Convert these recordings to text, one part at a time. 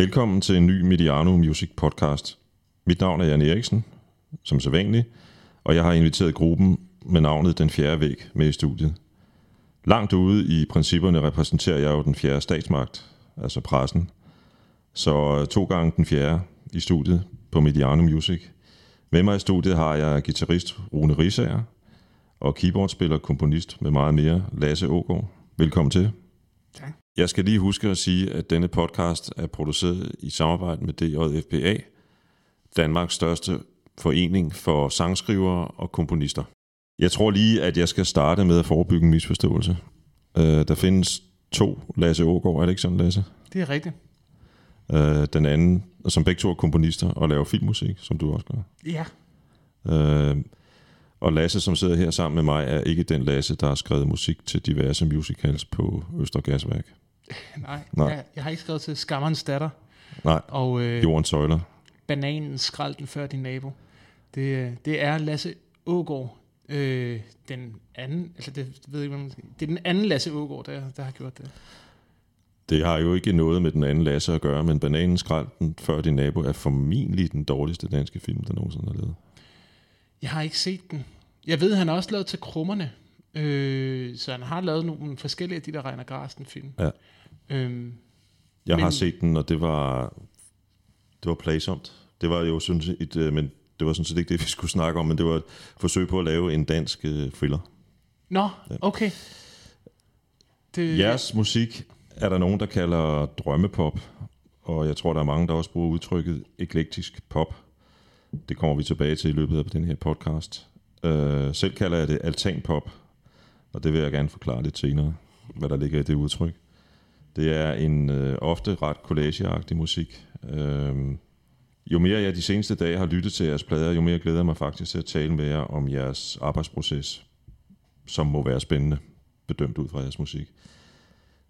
Velkommen til en ny Mediano Music podcast. Mit navn er Jan Eriksen, som sædvanligt, og jeg har inviteret gruppen med navnet Den Fjerde Væg med i studiet. Langt ude i principperne repræsenterer jeg jo den fjerde statsmagt, altså pressen. Så to gange den fjerde i studiet på Mediano Music. Med mig i studiet har jeg guitarist Rune Risager og keyboardspiller, komponist med meget mere, Lasse Ågaard. Velkommen til. Jeg skal lige huske at sige, at denne podcast er produceret i samarbejde med DJFPA, Danmarks største forening for sangskrivere og komponister. Jeg tror lige, at jeg skal starte med at forebygge en misforståelse. Uh, der findes to Lasse Ågaard, er det ikke sådan, Lasse? Det er rigtigt. Uh, den anden, som begge to er komponister og laver filmmusik, som du også gør. Ja. Uh, og Lasse, som sidder her sammen med mig, er ikke den Lasse, der har skrevet musik til diverse musicals på Østergasværk. Nej, Nej. Jeg, jeg har ikke skrevet til Skammerens datter Nej, og øh, Jorden Søjler. Bananen skrald den før din nabo. Det, øh, det er Lasse Ågaard, øh, den anden, altså det ved jeg ikke, man, det er den anden Lasse Ågaard, der, der har gjort det. Det har jo ikke noget med den anden Lasse at gøre, men Bananen Skralden før din nabo er formentlig den dårligste danske film, der nogensinde er lavet. Jeg har ikke set den. Jeg ved, han har også lavet til krummerne. Øh, så han har lavet nogle forskellige af de der Reiner Grasten film. Ja. Øhm, Jeg men... har set den, og det var, det var plagsomt. Det var jo sådan set et, øh, men det var sådan set ikke det, vi skulle snakke om, men det var et forsøg på at lave en dansk øh, thriller. nå, okay. Det, Jeres musik er der nogen, der kalder drømmepop, og jeg tror, der er mange, der også bruger udtrykket eklektisk pop. Det kommer vi tilbage til i løbet af den her podcast. Uh, selv kalder jeg det altanpop, og det vil jeg gerne forklare lidt senere, hvad der ligger i det udtryk. Det er en øh, ofte ret collageagtig musik. Uh, jo mere jeg de seneste dage har lyttet til jeres plader, jo mere glæder jeg mig faktisk til at tale med jer om jeres arbejdsproces, som må være spændende, bedømt ud fra jeres musik.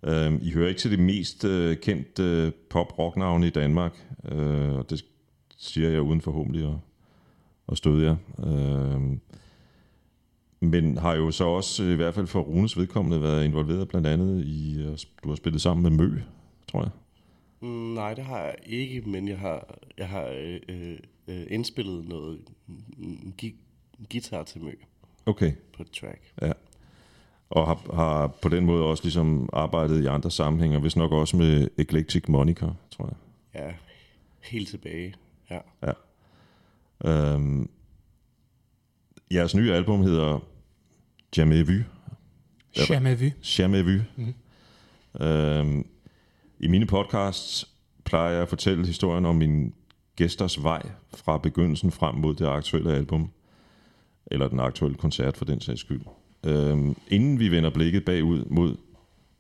Uh, I hører ikke til det mest øh, kendte øh, pop-rock-navne i Danmark, øh, og det siger jeg uden forhåbentlig at, at støde jer. Øh, men har jo så også, i hvert fald for Runes vedkommende, været involveret blandt andet i, øh, du har spillet sammen med Mø, tror jeg. Mm, Nej, det har jeg ikke, men jeg har, jeg har øh, øh, indspillet noget mm, gi- guitar til Mø Okay, på et track. ja. Og har, har på den måde også ligesom arbejdet i andre sammenhænge, hvis nok også med Eclectic Moniker, tror jeg. Ja, helt tilbage. Ja. Øhm, jeres nye album hedder Jamais Vu. Jamais vu. Jamais Vu. Mhm. Øhm, I mine podcasts plejer jeg at fortælle historien om min gæsters vej fra begyndelsen frem mod det aktuelle album, eller den aktuelle koncert for den sags skyld. Øhm, inden vi vender blikket bagud mod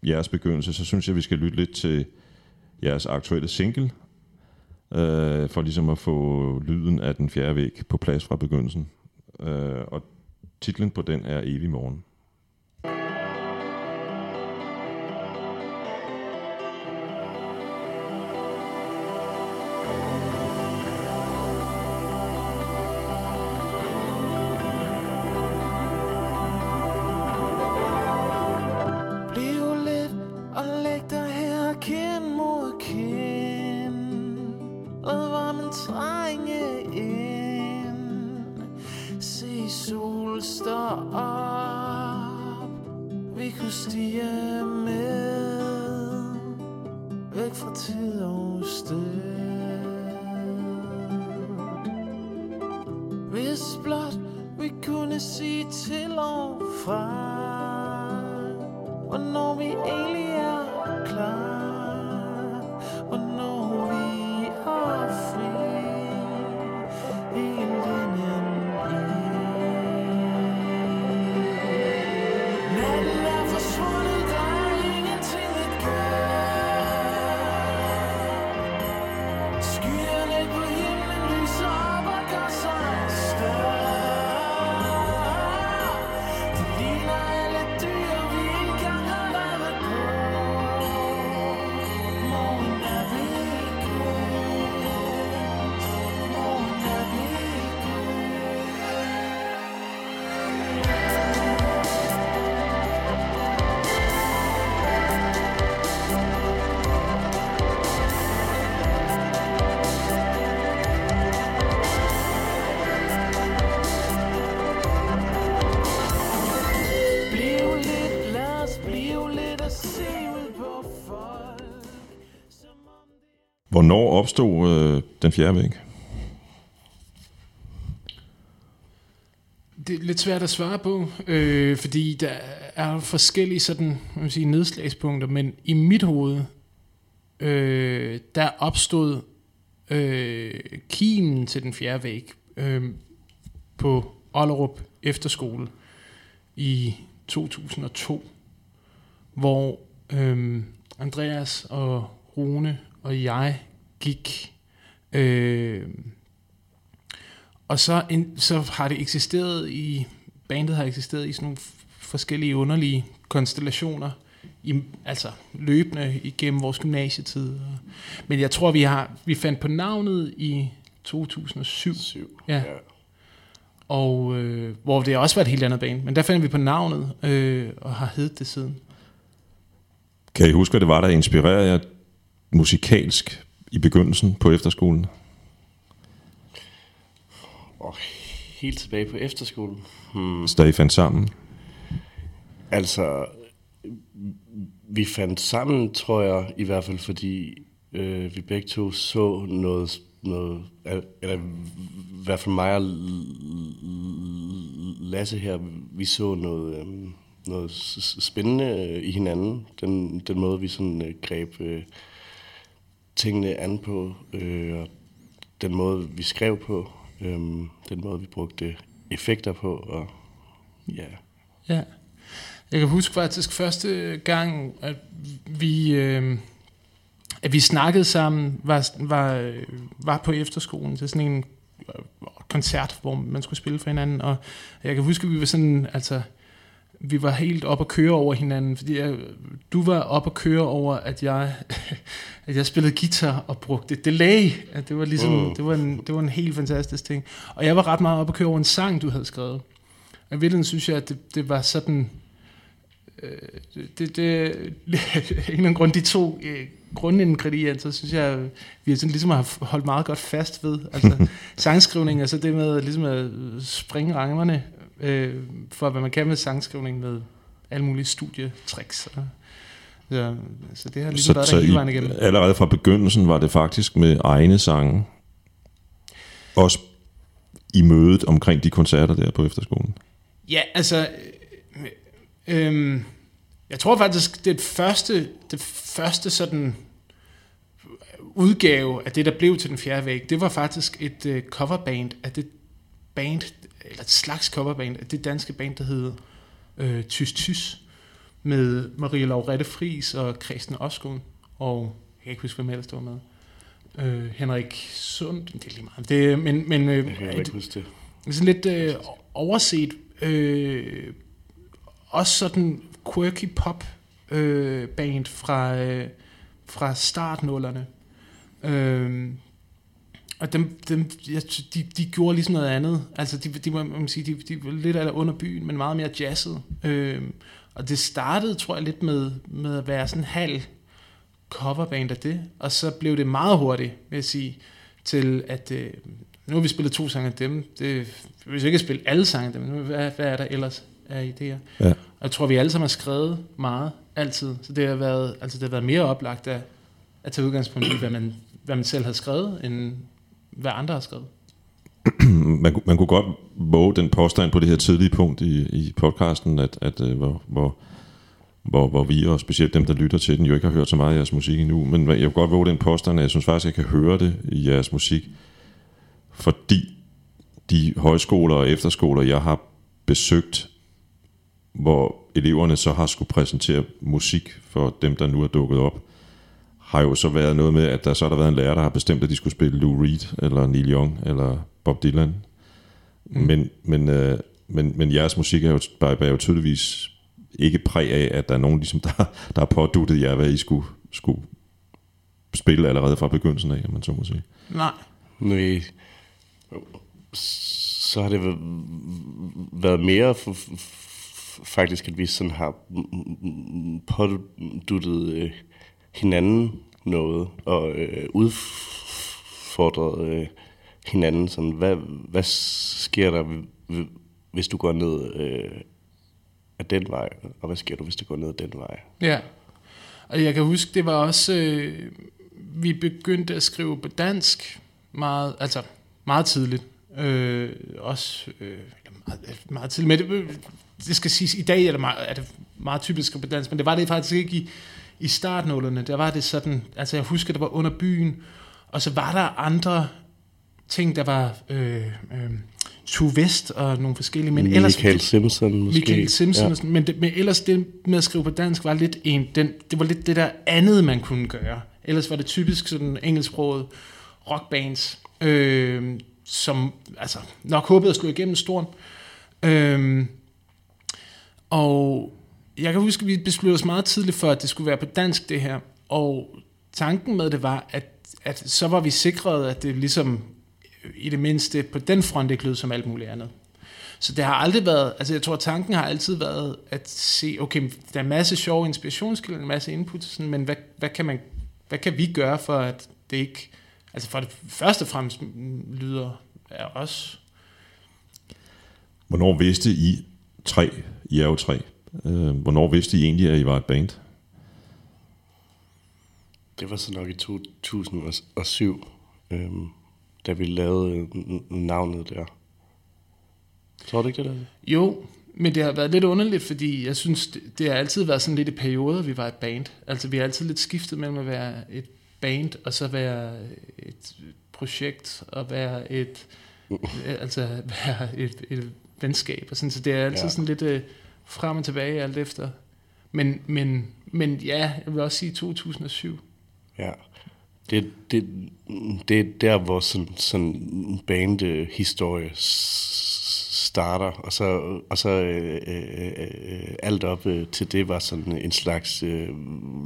jeres begyndelse, så synes jeg, vi skal lytte lidt til jeres aktuelle single, øh, for ligesom at få lyden af den fjerde væg på plads fra begyndelsen. Øh, og titlen på den er Evig Morgen. Hvornår opstod øh, den fjerde væg? Det er lidt svært at svare på, øh, fordi der er forskellige sådan, man man sige, nedslagspunkter, men i mit hoved, øh, der opstod øh, kimen til den fjerde væg øh, på Ollerup Efterskole i 2002, hvor øh, Andreas og Rune og jeg gik øh, og så, en, så har det eksisteret i, bandet har eksisteret i sådan nogle forskellige underlige konstellationer, i, altså løbende igennem vores gymnasietid. Men jeg tror, vi har vi fandt på navnet i 2007, Syv. Ja. og øh, hvor det også var et helt andet band. Men der fandt vi på navnet, øh, og har heddet det siden. Kan I huske, hvad det var, der inspirerede jer musikalsk i begyndelsen på efterskolen? Og helt tilbage på efterskolen. Hmm. I fandt sammen? Altså, vi fandt sammen, tror jeg, i hvert fald fordi øh, vi begge to så noget, noget eller i hvert fald mig og Lasse her, vi så noget, øh, noget spændende øh, i hinanden. Den, den måde, vi sådan øh, greb øh, tingene an på, øh, og den måde, vi skrev på, øh, den måde, vi brugte effekter på, og ja, Ja. Jeg kan huske faktisk første gang, at vi, øh, at vi snakkede sammen, var, var, var på efterskolen til sådan en øh, koncert, hvor man skulle spille for hinanden, og jeg kan huske, at vi var sådan, altså, vi var helt op at køre over hinanden, fordi jeg, du var op at køre over, at jeg, at jeg spillede guitar og brugte delay. At det var ligesom, Mm. det, var en, det var en helt fantastisk ting. Og jeg var ret meget op at køre over en sang, du havde skrevet. Og i virkeligheden synes jeg, at det, det var sådan... Øh, det, det, af en eller anden grund, de to øh, grundingredienser, synes jeg, vi har sådan ligesom har holdt meget godt fast ved. Altså sangskrivning, altså det med ligesom at springe rammerne øh, for, hvad man kan med sangskrivning med alle mulige studietricks. Og, ja, så det har ligesom Så, været så der hele vejen igennem. allerede fra begyndelsen var det faktisk med egne sange. Også i mødet omkring de koncerter der på efterskolen. Ja, altså... Øh, øh, jeg tror faktisk, det første, det første sådan udgave af det, der blev til den fjerde væg, det var faktisk et øh, coverband af det band, eller et slags coverband det danske band, der hed øh, Tys Tys, med Marie Laurette Fris og Christian Oskund, og jeg kan ikke huske, hvem ellers der var med. Øh, Henrik Sund, det er lige meget. Det, men, men øh, jeg kan ikke huske det. er sådan lidt øh, overset. Øh, også sådan quirky pop øh, band fra, øh, fra startnullerne. Øh, og dem, dem, jeg, de, de gjorde ligesom noget andet. Altså, de, de, man kan sige, de, de var lidt af under byen, men meget mere jazzet. Øh, og det startede, tror jeg, lidt med, med at være sådan halv coverband af det. Og så blev det meget hurtigt, vil jeg sige, til at øh, nu har vi spillet to sange af dem. Det, vi vil ikke spille alle sange af dem, hvad, hvad er der ellers af idéer? Ja. Og jeg tror, vi alle sammen har skrevet meget, altid. Så det har været, altså det har været mere oplagt at, at tage udgangspunkt i, hvad man, hvad man selv har skrevet, end hvad andre har skrevet. man, man kunne godt våge den påstand på det her tidlige punkt i, i podcasten, at, at øh, hvor, hvor, hvor, hvor vi, og specielt dem, der lytter til den, jo ikke har hørt så meget af jeres musik endnu. Men jeg kunne godt våge den påstand, at jeg synes faktisk, at jeg kan høre det i jeres musik, fordi de højskoler og efterskoler, jeg har besøgt, hvor eleverne så har skulle præsentere musik for dem, der nu er dukket op, har jo så været noget med, at der så har der været en lærer, der har bestemt, at de skulle spille Lou Reed, eller Neil Young, eller Bob Dylan. Mm. Men, men, øh, men, men jeres musik er jo, bærer jo tydeligvis ikke præg af, at der er nogen, ligesom, der, der har påduttet jer, hvad I skulle, skulle spille allerede fra begyndelsen af, man så må sige. Nej. Nej, så har det væ- været mere for, faktisk, at vi sådan har påduttet øh, hinanden noget, og øh, udfordret øh, hinanden. Sådan, hvad, hvad sker der, hvis du går ned øh, af den vej, og hvad sker der, hvis du går ned ad den vej? Ja. Og jeg kan huske, det var også... Øh, vi begyndte at skrive på dansk meget, altså meget tidligt. Øh, også øh, meget, øh, meget tidligt. Men det, øh, det skal siges, i dag er det, meget, er det meget typisk at skrive på dansk, men det var det faktisk ikke i, i startnålerne. Der var det sådan, altså jeg husker, det var under byen, og så var der andre ting, der var øh, øh, Tue Vest og nogle forskellige, men ellers... Michael Simpson måske. Michael Simpson, ja. men, det, men ellers det med at skrive på dansk var lidt en, den, det var lidt det der andet, man kunne gøre. Ellers var det typisk sådan engelsksproget rockbands, øh, som altså, nok håbede at slå igennem storm. Øh, og jeg kan huske, at vi besluttede os meget tidligt for, at det skulle være på dansk det her. Og tanken med det var, at, at så var vi sikret, at det ligesom i det mindste på den front ikke lød som alt muligt andet. Så det har aldrig været, altså jeg tror, tanken har altid været at se, okay, der er masse sjove inspirationskilder, en masse input, sådan, men hvad, hvad, kan man, hvad kan vi gøre for, at det ikke, altså for det første og fremmest lyder af os. Hvornår vidste I tre, I er jo tre, øh, hvornår vidste I egentlig, at I var et band? Det var så nok i 2007, øhm, da vi lavede navnet der. Tror du ikke det der? Jo, men det har været lidt underligt, fordi jeg synes, det, det har altid været sådan lidt i perioder, vi var et band. Altså vi har altid lidt skiftet mellem at være et band, og så være et projekt, og være et, altså være et, et venskab. Og sådan, så det er altid ja. sådan lidt øh, frem og tilbage alt efter. Men, men, men ja, jeg vil også sige 2007. Ja. Det, det, det er der, hvor sådan, sådan bandhistorie starter, og så, og så øh, øh, øh, alt op øh, til det var sådan en slags øh,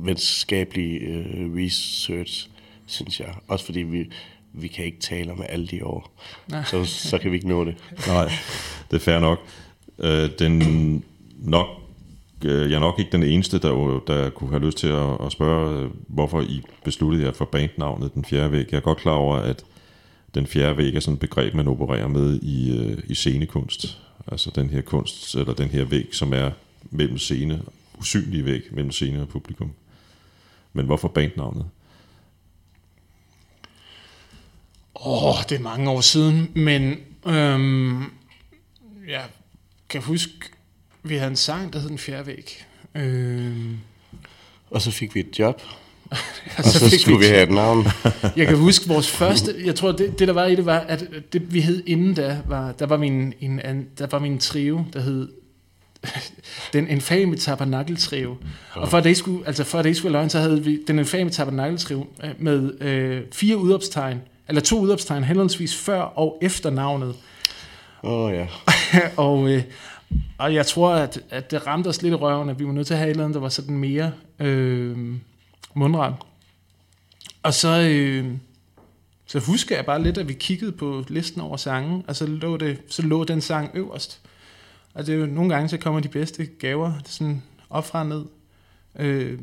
venskabelig øh, research, synes jeg. Også fordi vi, vi kan ikke tale om alle de år, Nej. så, så kan vi ikke nå det. Nej, det er fair nok. Øh, den nok, øh, jeg er nok ikke den eneste, der, jo- der kunne have lyst til at, at spørge, øh, hvorfor I besluttede jer for bandnavnet Den Fjerde Væg. Jeg er godt klar over, at Den Fjerde Væg er sådan et begreb, man opererer med i, øh, i scenekunst. Altså den her kunst, eller den her væg, som er mellem scene, usynlig væg mellem scene og publikum. Men hvorfor bandnavnet? Åh, oh, det er mange år siden, men øhm, jeg kan huske, vi havde en sang, der hed Den Fjerde Væg. Øhm, Og så fik vi et job, og og så, fik skulle vi have et navn. Jeg kan huske vores første, jeg tror det, det der var i det var, at det vi hed inden da, var, der var min, en, an- der var min trio, der hed den infame tabernakeltrio. Og for at det ikke skulle, altså for at det ikke skulle løgn, så havde vi den infame tabernakeltrio øh, med øh, fire udopstegn, eller to udopstegn, henholdsvis før og efter navnet. Åh oh, ja. og, øh, og jeg tror, at, at det ramte os lidt i røven, at vi var nødt til at have et eller andet, der var sådan mere øh, mundret. Og så, øh, så husker jeg bare lidt, at vi kiggede på listen over sange, og så lå, det, så lå den sang øverst. Og det er jo nogle gange, så kommer de bedste gaver sådan op fra ned. Øh,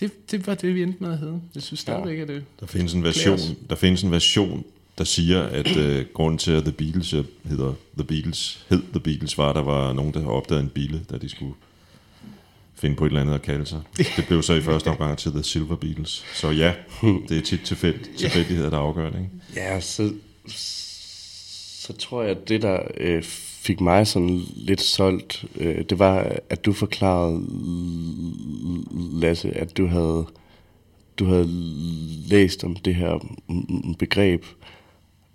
det, det var det, vi endte med at hedde. Jeg synes stadigvæk, at det... Der findes en version, der findes en version, der siger, at øh, grunden til, at The Beatles hedder The Beatles, hed The Beatles, var, at der var nogen, der havde opdaget en bille, da de skulle finde på et eller andet at kalde sig. Det blev så i første omgang til The Silver Beatles. Så ja, det er tit tilfæld, tilfældigheder, der afgør det. Ikke? Ja, så, så tror jeg, at det, der øh, fik mig sådan lidt solgt, øh, det var, at du forklarede, Lasse, at du havde, du havde læst om det her begreb.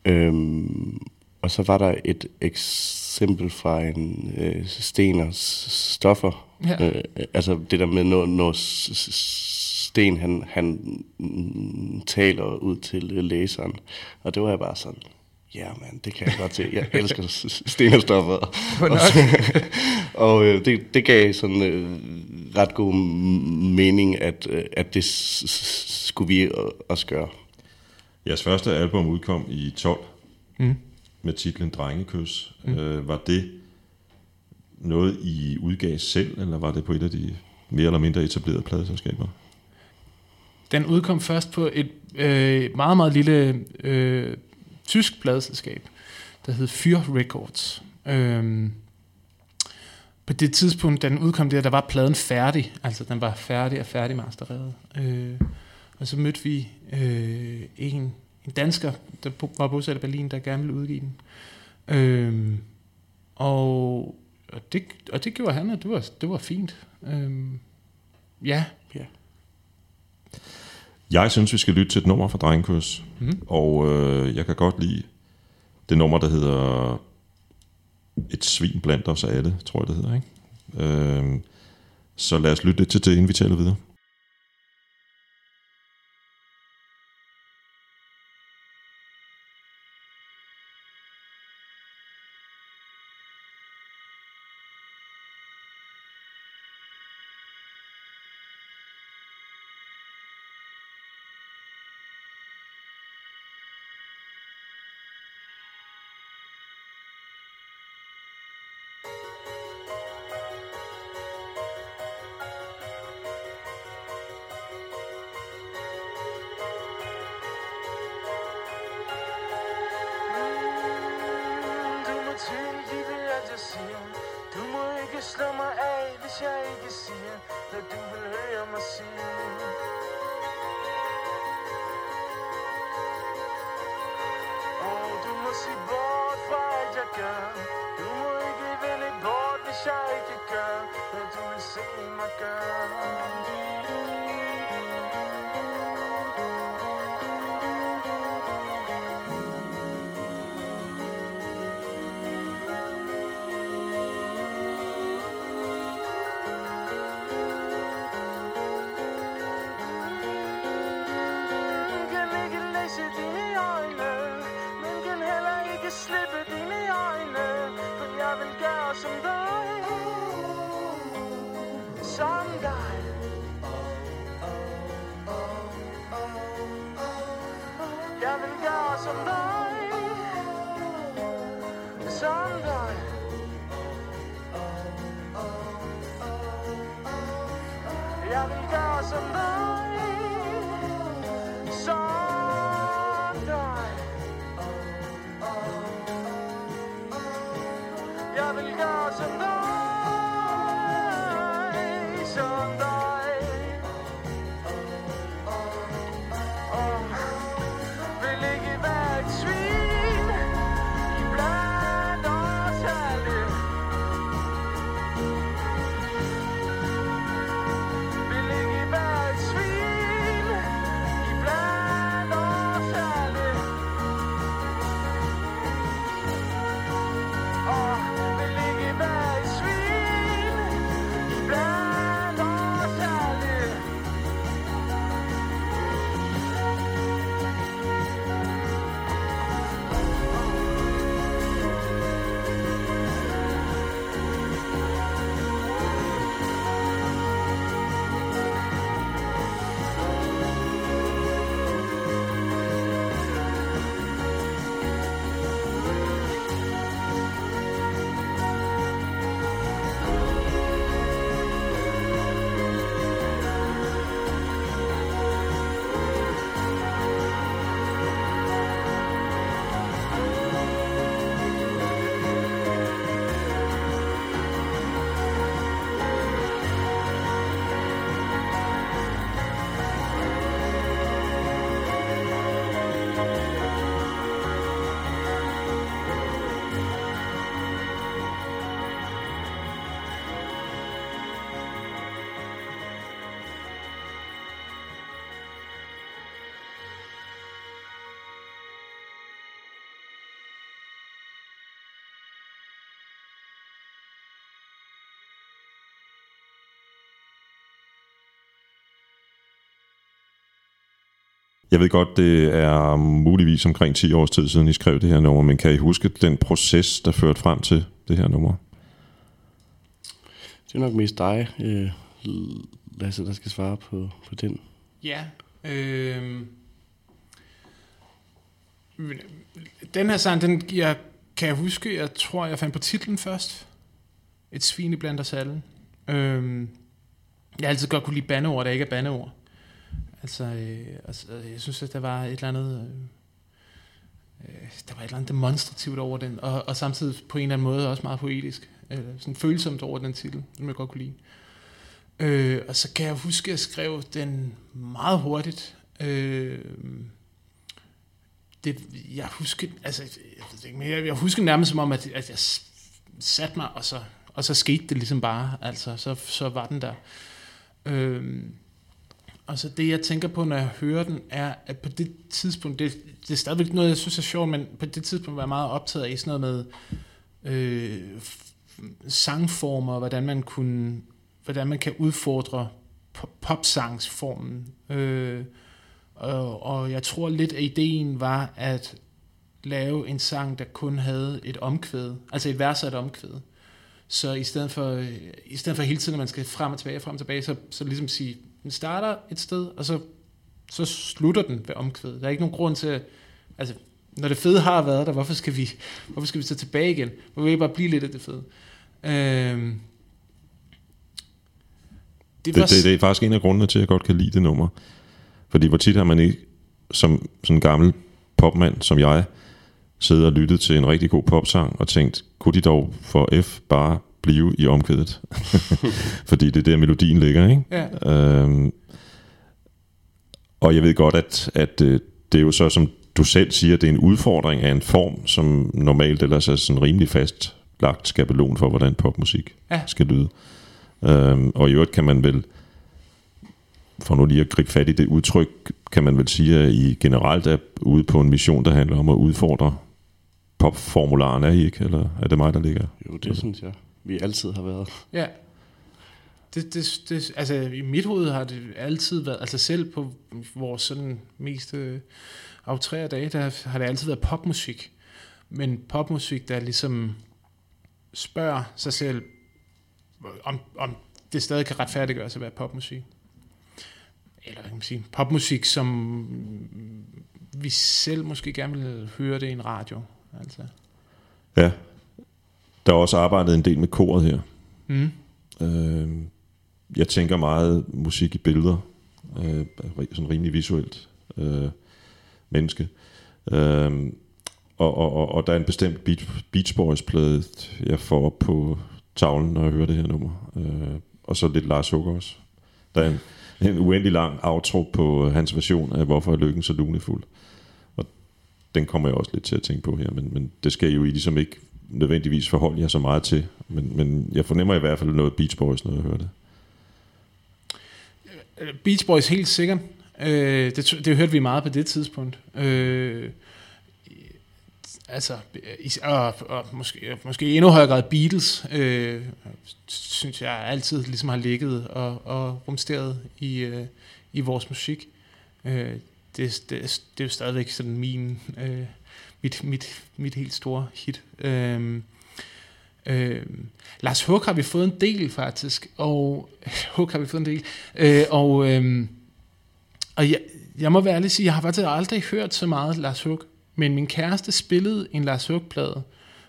Øhm, og så var der et eksempel fra en øh, Steners stoffer. Ja. Øh, altså det der med, når, når Sten han, han taler ud til læseren. Og det var jeg bare sådan, ja yeah, man, det kan jeg godt til. Jeg elsker Sten og stoffer. Og, og øh, det, det gav sådan øh, ret god mening, at, øh, at det skulle vi også gøre. Jeres første album udkom i 12 Mm. med titlen Drengekys. Mm. Øh, var det noget, I udgav selv, eller var det på et af de mere eller mindre etablerede pladeselskaber? Den udkom først på et øh, meget, meget lille øh, tysk pladeselskab, der hed Fyr Records. Øhm, på det tidspunkt, da den udkom der, der var pladen færdig. Altså, den var færdig og færdig mastereret. Øh, Og så mødte vi øh, en, en dansker, der var bosat i Berlin, der gerne ville udgive den. Øh, og, og, det, og det gjorde han, og det var, det var fint. Øh, ja, Jeg synes, vi skal lytte til et nummer fra Drengekurs. Mhm. Og øh, jeg kan godt lide det nummer, der hedder Et svin blandt os alle, tror jeg, det hedder. Ikke? Øh, så lad os lytte lidt til det, inden vi taler videre. Bort gør Du må ikke vende bort, hvis jeg ikke gør Hvad du vil se mig gøre Jeg vil gøre som dig Som dig Jeg vil gøre som dig som dig Jeg vil gøre som dig Jeg ved godt, det er muligvis omkring 10 års tid siden, I skrev det her nummer, men kan I huske den proces, der førte frem til det her nummer? Det er nok mest dig, øh, Lasse, der skal svare på, på den. Ja. Øh, den her sang, den, jeg kan jeg huske, jeg tror, jeg fandt på titlen først. Et svin blandt os alle. Øh, jeg har altid godt kunne lide bandeord, der ikke er bandeord. Altså, øh, altså, øh, jeg synes, at der var et eller andet... Øh, øh, der var et eller andet demonstrativt over den, og, og samtidig på en eller anden måde også meget poetisk. Øh, sådan følsomt over den titel, som jeg godt kunne lide. Øh, og så kan jeg huske, at jeg skrev den meget hurtigt. Øh, det, jeg husker, altså, jeg, ved ikke, men jeg, jeg husker nærmest som om, at, at jeg satte mig, og så, og så skete det ligesom bare, altså, så, så var den der. Øh, Altså det, jeg tænker på, når jeg hører den, er, at på det tidspunkt, det, det er stadigvæk noget, jeg synes er sjovt, men på det tidspunkt var jeg meget optaget af sådan noget med øh, sangformer, hvordan man kunne, hvordan man kan udfordre popsangsformen. Øh, og, og jeg tror lidt, at ideen var at lave en sang, der kun havde et omkvæd, altså et vers og et omkvæd. Så i stedet for, i stedet for hele tiden, at man skal frem og tilbage, frem og tilbage, så, så ligesom sige, den starter et sted, og så, så slutter den ved omkvædet. Der er ikke nogen grund til, altså, når det fede har været der, hvorfor skal vi, hvorfor skal vi så tilbage igen? Hvorfor vil vi bare blive lidt af det fede? Øhm, det, var, Det, det, det er faktisk en af grundene til, at jeg godt kan lide det nummer. Fordi hvor tit har man ikke, som sådan en gammel popmand som jeg, siddet og lyttet til en rigtig god popsang og tænkt, kunne de dog for F bare blive i omkvædet? Fordi det er der melodien ligger, ikke? Ja. Øhm, og jeg ved godt, at, at øh, det er jo så, som du selv siger, det er en udfordring af en form, som normalt ellers er sådan rimelig fast lagt skabelon for, hvordan popmusik Ja. skal lyde. Øhm, og i øvrigt kan man vel, for nu lige at gribe fat i det udtryk, kan man vel sige, at I generelt er ude på en mission, der handler om at udfordre popformularen, er I ikke? Eller er det mig, der ligger? Jo, det synes jeg, vi altid har været. Ja. Det, det, det, altså i mit hoved har det altid været, altså selv på vores sådan mest øh, aftrære dage, der har det altid været popmusik. Men popmusik, der ligesom spørger sig selv, om, om det stadig kan retfærdiggøres at være popmusik. Eller kan man sige, popmusik, som vi selv måske gerne vil høre det i en radio. Altså. Ja. Der er også arbejdet en del med koret her. Mm. Øh, jeg tænker meget musik i billeder. Øh, sådan rimelig visuelt øh, menneske. Øh, og, og, og, og der er en bestemt Beach, Beach Boys plade, jeg får op på tavlen, når jeg hører det her nummer. Øh, og så lidt Lars Hukker også. Der er en, en uendelig lang outro på hans version af Hvorfor er lykken så lunefuld. Og den kommer jeg også lidt til at tænke på her, men, men det skal jo I ligesom ikke nødvendigvis forholde jer så meget til. Men, men jeg fornemmer i hvert fald noget Beach Boys, når jeg hører det. Beach Boys helt sikkert. Øh, det, det hørte vi meget på det tidspunkt. Øh, altså, is- og, og måske, måske endnu højere grad Beatles, øh, synes jeg altid ligesom har ligget og, og rumsteret i, øh, i vores musik. Øh, det, det, det er jo stadigvæk sådan min, øh, mit, mit, mit helt store hit. Øhm, øhm, Lars Huk har vi fået en del faktisk, og Huk har vi fået en del, øh, og, øhm, og jeg, jeg må være ærlig sige, jeg har faktisk aldrig hørt så meget Lars Huk, men min kæreste spillede en Lars Huk-plade,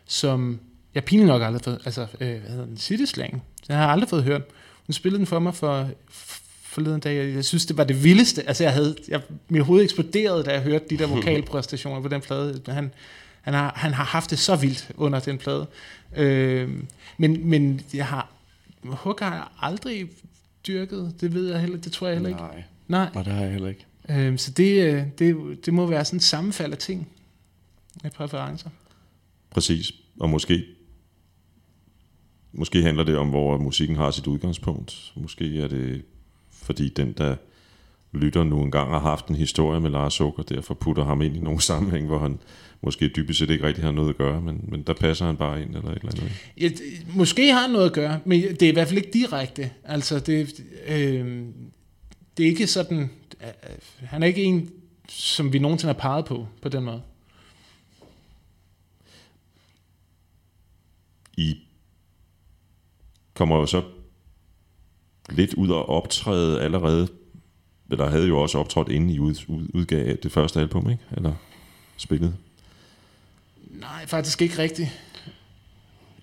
som jeg pinligt nok aldrig fået, altså, øh, hvad hedder den, City Slang, den har jeg aldrig fået hørt. Hun spillede den for mig for forleden dag, og jeg synes, det var det vildeste, altså jeg havde, jeg, mit hoved eksploderede, da jeg hørte de der vokalpræstationer på den plade, han, han har, han har haft det så vildt under den plade. Øh, men, men jeg har, Hug har jeg aldrig dyrket, det ved jeg heller, det tror jeg heller ikke. Nej, Nej. Nej det har jeg heller ikke. Øh, så det, øh, det, det må være sådan et sammenfald af ting, med præferencer. Præcis. Og måske, måske handler det om, hvor musikken har sit udgangspunkt. Måske er det, fordi den, der lytter nu engang har haft en historie med Lars Suk, og derfor putter ham ind i nogle sammenhæng, hvor han måske dybest set ikke rigtig har noget at gøre, men, men der passer han bare ind eller et eller andet. Ja, det- måske har han noget at gøre, men det er i hvert fald ikke direkte. Altså, det, øh, det er ikke sådan... Øh, han er ikke en, som vi nogensinde har peget på, på den måde. I kommer jo så lidt ud og optræde allerede, eller havde jo også optrådt inden I ud, ud, udgav det første album, ikke? Eller spillet. Nej, faktisk ikke rigtigt.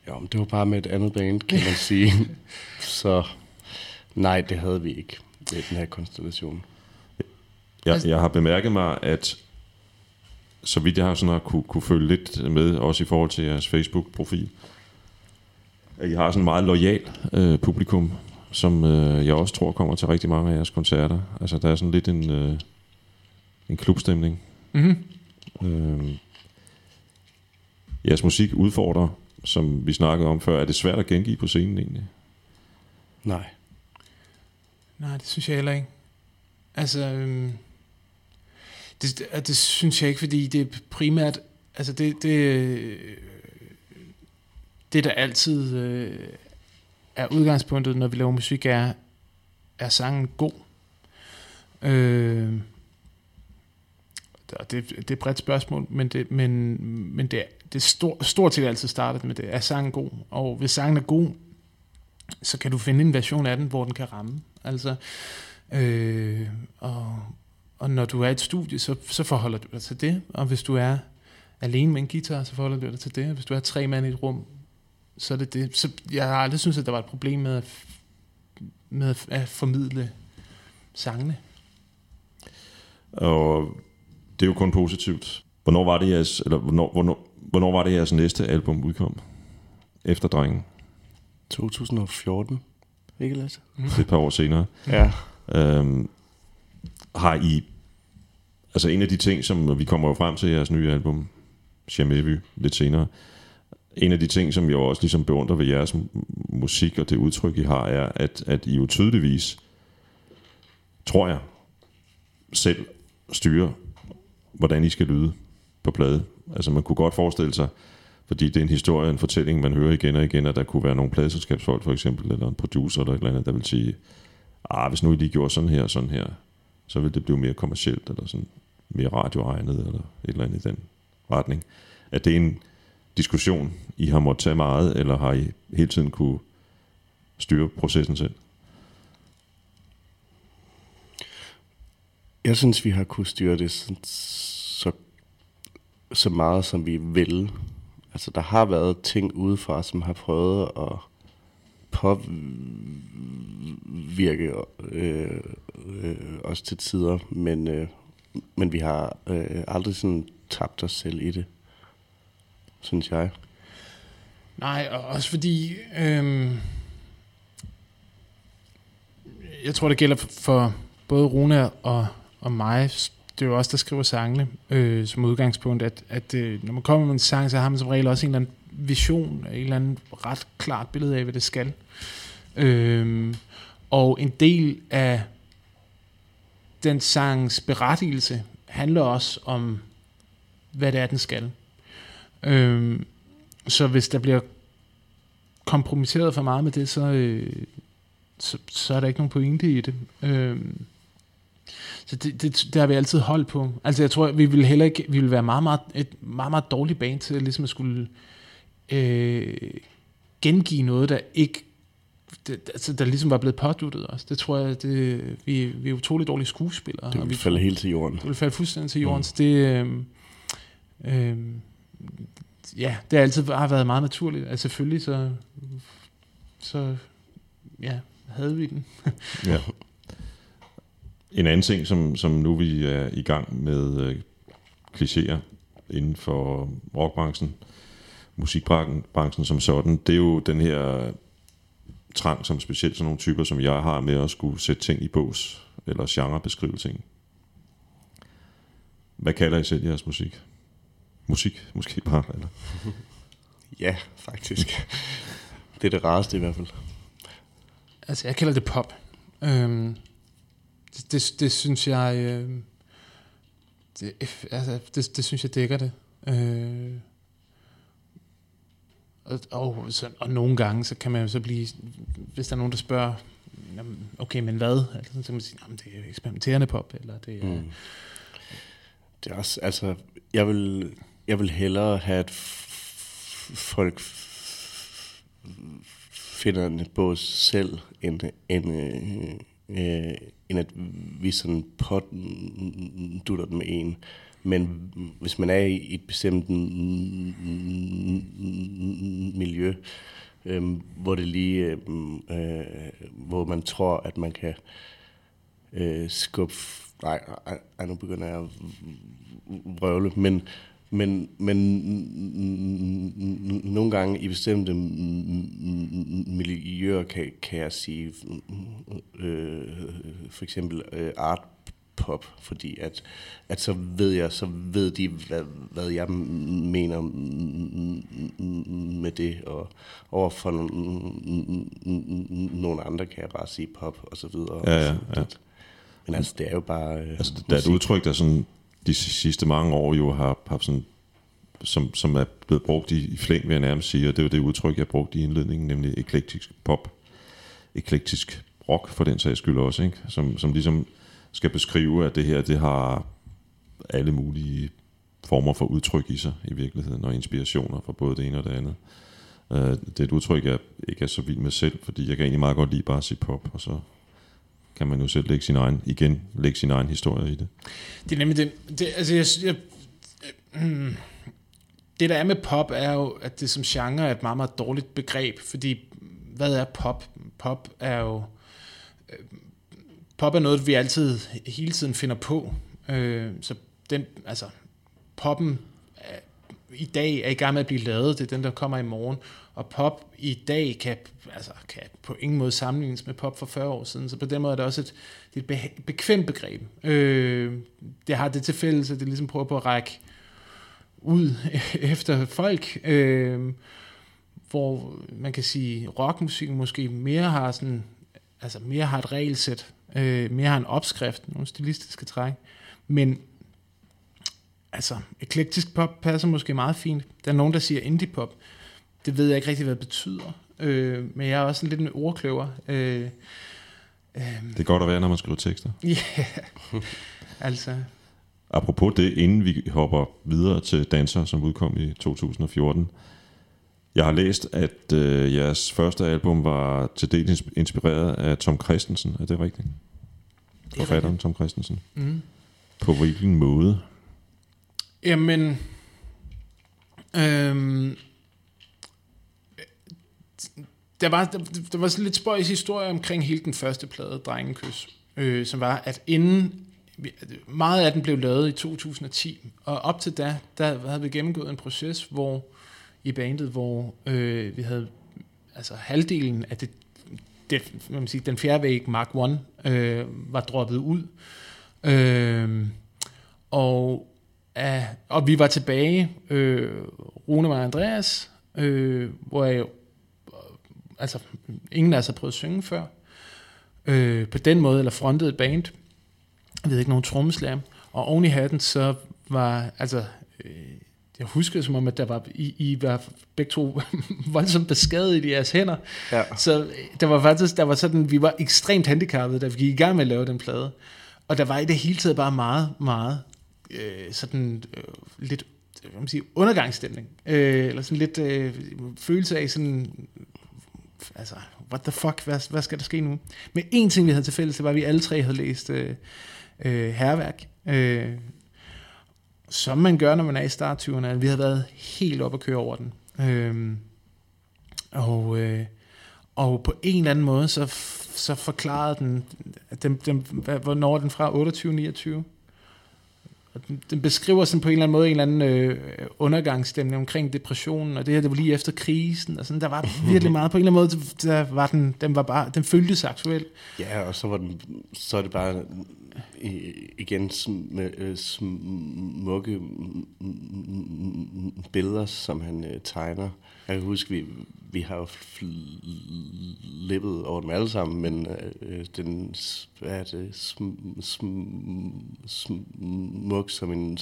Jo, men det var bare med et andet band, kan man sige. Så nej, det havde vi ikke med den her konstellation. Jeg, Altså- jeg har bemærket mig, at så vidt jeg har sådan har kunne, kunne følge lidt med, også i forhold til jeres Facebook-profil, at I har sådan en meget lojal øh, publikum, som øh, jeg også tror kommer til rigtig mange af jeres koncerter. Altså der er sådan lidt en, øh, en klubstemning. Mm-hmm. Øh, jeres musik udfordrer, som vi snakkede om før. Er det svært at gengive på scenen egentlig? Nej. Nej, det synes jeg heller ikke. Altså, øhm, det, det, synes jeg ikke, fordi det er primært, altså det, det, øh, det der altid øh, er udgangspunktet, når vi laver musik, er, er sangen god? Øh, og det, det er et bredt spørgsmål, men det, men, men det, det er stor, stort set altid startet med det. Er sangen god? Og hvis sangen er god, så kan du finde en version af den, hvor den kan ramme. Altså, øh, og, og når du er i et studie, så, så forholder du dig til det. Og hvis du er alene med en guitar, så forholder du dig til det. Og hvis du er tre mand i et rum, så er det det. Så jeg har aldrig syntes, at der var et problem med at, med at- formidle sangene. Og det er jo kun positivt. Hvornår var det jeres, eller hvornår, hvornår, hvornår var det jeres næste album udkom? Efter Drengen. 2014. Ikke Lasse? Det er et par år senere. Ja. Øhm, har I... Altså en af de ting, som vi kommer jo frem til i jeres nye album, Chamevy, lidt senere. En af de ting, som jeg også ligesom beundrer ved jeres musik og det udtryk, I har, er, at, at I jo tydeligvis, tror jeg, selv styrer, hvordan I skal lyde på plade. Altså man kunne godt forestille sig, fordi det er en historie, en fortælling, man hører igen og igen, at der kunne være nogle pladeselskabsfolk for eksempel, eller en producer eller et eller andet, der vil sige, ah, hvis nu I lige gjorde sådan her og sådan her, så vil det blive mere kommercielt, eller sådan mere radioegnet, eller et eller andet i den retning. At det er en diskussion, I har måttet tage meget, eller har I hele tiden kunne styre processen selv? Jeg synes, vi har kunnet styre det så, så, så meget, som vi vil. Altså, der har været ting udefra, som har prøvet at påvirke øh, øh, os til tider, men, øh, men vi har øh, aldrig sådan tabt os selv i det, synes jeg. Nej, og også fordi... Øhm, jeg tror, det gælder for både Rune og, og mig. Det er jo også der skriver sangene øh, som udgangspunkt, at, at øh, når man kommer med en sang, så har man som regel også en eller anden vision, en eller anden ret klart billede af, hvad det skal. Øhm, og en del af den sangs berettigelse handler også om, hvad det er, den skal. Øhm, så hvis der bliver kompromitteret for meget med det, så, øh, så, så er der ikke nogen pointe i det. Øhm, så det, det, det har vi altid holdt på. Altså jeg tror, vi ville heller ikke, vi ville være meget, meget, et meget, meget dårligt band til ligesom at skulle øh, gengive noget, der ikke det, altså, der ligesom var blevet påduttet os. Det tror jeg, det, vi, vi er utrolig dårlige skuespillere. Det og vil vi falde helt til jorden. det vil falde fuldstændig til jorden, mm. så det, øh, øh, ja, det har altid har været meget naturligt. Altså selvfølgelig så, så ja, havde vi den. Ja. En anden ting, som, som nu vi er i gang med øh, klichéer inden for rockbranchen, musikbranchen som sådan, det er jo den her trang, som specielt sådan nogle typer, som jeg har med at skulle sætte ting i bås, eller genre beskrive ting. Hvad kalder I selv jeres musik? Musik, måske bare, eller? Ja, faktisk. det er det rareste i hvert fald. Altså jeg kalder det pop. Øhm, det, det, det synes jeg, øh, det, altså, det, det synes jeg dækker det. Øh, og, og, så, og nogle gange, så kan man jo så blive, hvis der er nogen, der spørger, "Jamen, okay, men hvad? Altså, så kan man sige, "Jamen, det er eksperimenterende pop, eller det er... Mm. Det er også, altså, jeg vil, jeg vil hellere have, at folk finder en bås selv, end, end, øh, øh, end at vi sådan pådutter dem en. Men hvis man er i et bestemt miljø, øh, hvor det lige, øh, øh, hvor man tror, at man kan øh, skubbe... Nej, ej, ej, nu begynder jeg at vrøvle, men, men, men nogle gange i bestemte miljøer kan, kan jeg sige, øh, for eksempel øh, art pop, fordi at, at så ved jeg, så ved de, hvad, hvad jeg mener med det, og overfor nogle andre kan jeg bare sige pop, og så videre. Ja, ja, ja. Men altså, det er jo bare... Øh, Altså, der er et udtryk, der sådan de sidste mange år jo har haft sådan, som, som er blevet brugt i, i flæng, vil jeg nærmest sige, og det er det udtryk, jeg brugte i indledningen, nemlig eklektisk pop, eklektisk rock for den sags skyld også, ikke? Som, som ligesom skal beskrive, at det her, det har alle mulige former for udtryk i sig i virkeligheden, og inspirationer fra både det ene og det andet. Uh, det er et udtryk, jeg ikke er så vild med selv, fordi jeg kan egentlig meget godt lide bare at sige pop, og så kan man jo selv lægge sin egen, igen, lægge sin egen historie i det. Det er nemlig det. det altså, jeg, jeg, øh, det der er med pop, er jo, at det som genre er et meget, meget dårligt begreb, fordi hvad er pop? Pop er jo... Øh, pop er noget, vi altid hele tiden finder på. Øh, så den, altså, poppen er, i dag er i gang med at blive lavet. Det er den, der kommer i morgen. Og pop i dag kan, altså, kan på ingen måde sammenlignes med pop for 40 år siden. Så på den måde er det også et, det er et beha- bekvemt begreb. Øh, det har det til fælles, at det ligesom prøver på at række ud efter folk, øh, hvor man kan sige, rockmusik måske mere har sådan, altså mere har et regelsæt, øh, mere har en opskrift, nogle stilistiske træk, men altså, eklektisk pop passer måske meget fint. Der er nogen, der siger indie pop. Det ved jeg ikke rigtig, hvad det betyder. Øh, men jeg er også en lidt en ordkløver. Øh, øh, Det er godt at være, når man skriver tekster. ja, altså, Apropos det, inden vi hopper videre til Danser, som udkom i 2014. Jeg har læst, at øh, jeres første album var til dels inspireret af Tom Christensen. Er det rigtigt? er Forfatteren Tom Christensen. mm. På hvilken måde? Jamen, øhm, der var, der, der var sådan lidt spøjs historie omkring hele den første plade, Drengekys, øh, som var, at inden, meget af den blev lavet i 2010, og op til da, der havde vi gennemgået en proces, hvor i bandet, hvor øh, vi havde altså halvdelen af det, det man siger, den fjerde væg, Mark 1, øh, var droppet ud. Øh, og af, og vi var tilbage, øh, Rune og Andreas, øh, hvor jeg, altså, ingen af os har prøvet at synge før, øh, på den måde, eller frontet et band, jeg ved ikke, nogen trommeslager, og oven i hatten, så var, altså, øh, jeg husker som om, at der var, I, I var begge to voldsomt beskadiget i jeres hænder, Ja. så øh, der var faktisk, der var sådan, vi var ekstremt handicappede, da vi gik i gang med at lave den plade. Og der var i det hele taget bare meget, meget øh, sådan øh, lidt hvad man siger, undergangsstemning. Øh, eller sådan lidt øh, følelse af sådan, altså, what the fuck, hvad, hvad skal der ske nu? Men en ting, vi havde til fælles, det var, at vi alle tre havde læst øh, øh, herværk. Øh, som man gør, når man er i starttyverne. Vi havde været helt op at køre over den. Øh, og, øh, og på en eller anden måde, så, så forklarede den, den, den hvad- hvornår er den fra 28-29? Og den, den beskriver sådan på en eller anden måde en eller anden øh, undergangsstemning omkring depressionen, og det her, det var lige efter krisen, og sådan, der var virkelig meget, på en eller anden måde, der var den, den var bare, den føltes aktuel. Ja, og så, var den, så er det bare igen sm, øh, smukke billeder, som han øh, tegner. Jeg kan huske, vi, vi har jo flippet over dem alle sammen, men øh, den er det, sm, sm, smuk som en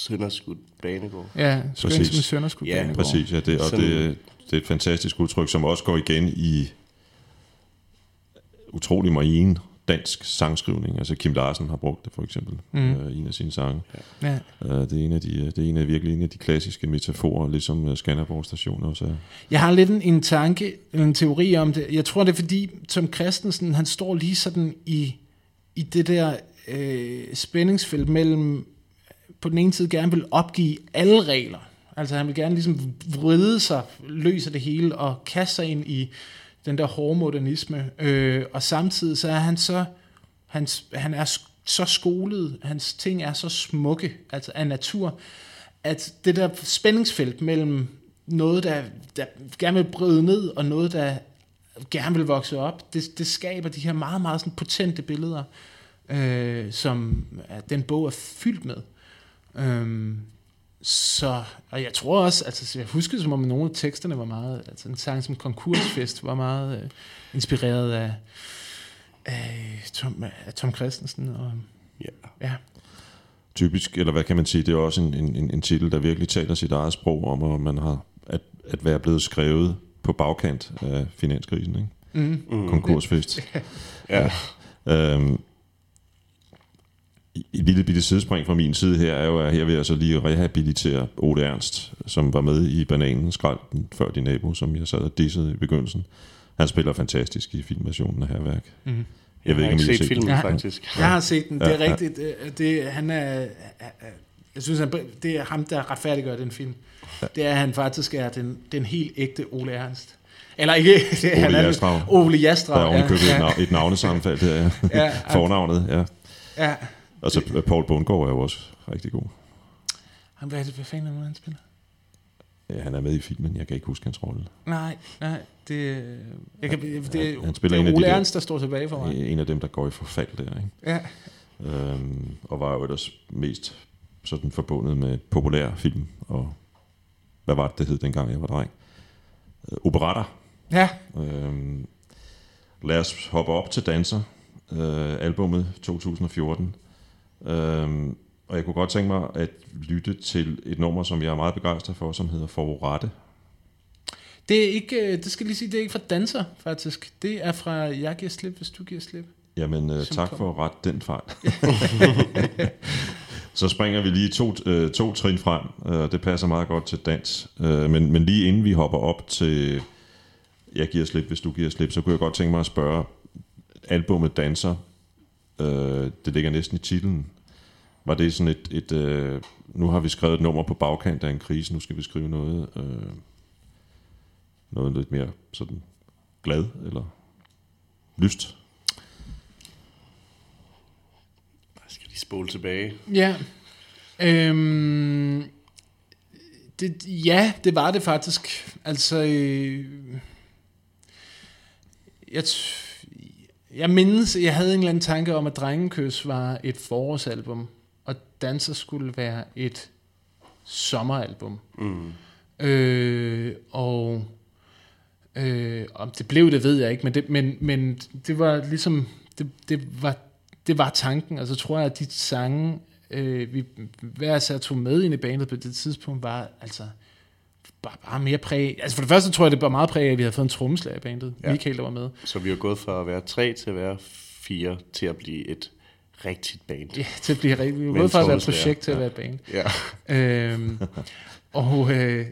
sønderskudt banegård. Ja, Præcis. som en sønderskud. Ja, banegård. Præcis, ja, det, og Sådan- det, det er et fantastisk udtryk, som også går igen i utrolig marine dansk sangskrivning. Altså Kim Larsen har brugt det for eksempel Mm. øh, i en af sine sange. Ja. Øh, det er en af de, det er en af virkelig en af de klassiske metaforer, ligesom øh, Skanderborg station også er. Jeg har lidt en, en tanke, en teori om det. Jeg tror, det er fordi, Tom Christensen, han står lige sådan i, i det der øh, spændingsfelt mellem, på den ene side gerne vil opgive alle regler. Altså han vil gerne ligesom vride sig, løse det hele og kaste sig ind i den der hårde modernisme. Øh, og samtidig så er han så, hans, han er så skolet, hans ting er så smukke, altså af natur, at det der spændingsfelt mellem noget, der, der gerne vil bryde ned, og noget, der gerne vil vokse op, det, det skaber de her meget, meget sådan potente billeder. øh, som den bog er fyldt med. Øhm, så, og jeg tror også, altså jeg husker som om nogle af teksterne var meget, altså en sang som Konkursfest var meget øh, inspireret af, af, Tom, af Tom Christensen. Og, Ja. ja, Typisk, eller hvad kan man sige, det er også en, en, en, titel, der virkelig taler sit eget sprog om, at man har at, at være blevet skrevet på bagkant af finanskrisen, ikke? mm. Mm. Konkursfest. Ja. Øhm, et lille bitte sidespring fra min side her er jo, at her vil jeg så lige rehabilitere Ole Ernst, som var med i Bananen Skralden før din nabo, som jeg sad og dissede i begyndelsen. Han spiller fantastisk i filmversionen af Herværk. Mm. Jeg, jeg har om ikke I set filmen, Ja. faktisk. Jeg har set den, det er Ja, ja. rigtigt. Det, det, han er, jeg synes, han, det er ham, der retfærdiggør den film. Det er, at han faktisk er den, den helt ægte Ole Ernst. Eller ikke, det, Ole han er, Jastrab. Ole Jastrab. Der er ja, et, navn, et navnesammenfald der, ja. ja, ja, Fornavnet, ja. ja. Og så øh, Paul Bundgaard er jo også rigtig god. Han, hvad, er det, hvad fanden er det, han spiller? Ja, han er med i filmen, jeg kan ikke huske hans rolle. Nej, nej, det, jeg kan, det, det, han spiller det en er af de Ole der- Ernst, der står tilbage for mig. En af dem, der går i forfald der, ikke? Ja, Øhm, og var jo ellers mest sådan forbundet med populær film, og hvad var det, det hed dengang, jeg var dreng? Øh, operetter. ja. Øhm, lad os hoppe op til Danser, øh, albumet 2014. Øhm, og jeg kunne godt tænke mig at lytte til et nummer, som jeg er meget begejstret for, som hedder Forrette. Det er ikke, øh, det skal lige sige, det er ikke fra danser, faktisk. Det er fra Jeg giver slip, hvis du giver slip. Jamen, øh, tak kom. for at rette den fejl. så springer vi lige to, øh, to trin frem. Øh, det passer meget godt til dans. Øh, men, men lige inden vi hopper op til Jeg giver slip, hvis du giver slip, så kunne jeg godt tænke mig at spørge, albumet Danser, øh, det ligger næsten i titlen. Var det sådan et, et øh, nu har vi skrevet et nummer på bagkant af en krise, nu skal vi skrive noget, øh, noget lidt mere sådan glad, eller lyst? Jeg skal lige spole tilbage. Ja. Øhm, det, ja, det var det faktisk. Altså, øh, jeg, t- jeg mindes, jeg havde en eller anden tanke om, at Drengekys var et forårsalbum, og Danser skulle være et sommeralbum. Mm. Øh, og øh, om det blev det, ved jeg ikke, men det, men, men det var ligesom, det, det, var, det var tanken, og så tror jeg, at de sange, øh, vi hver især tog med ind i bandet på det tidspunkt, var altså bare, bare mere præg. Altså for det første tror jeg, det var meget præg af, at vi havde fået en trommeslager i bandet. Ja. Michael, der var med. Så vi har gået fra at være tre til at være fire til at blive et rigtigt band. Ja, til at blive rigtig. Vi var gået fra at være et projekt til at Ja. være et band. Ja. øhm, og, øh,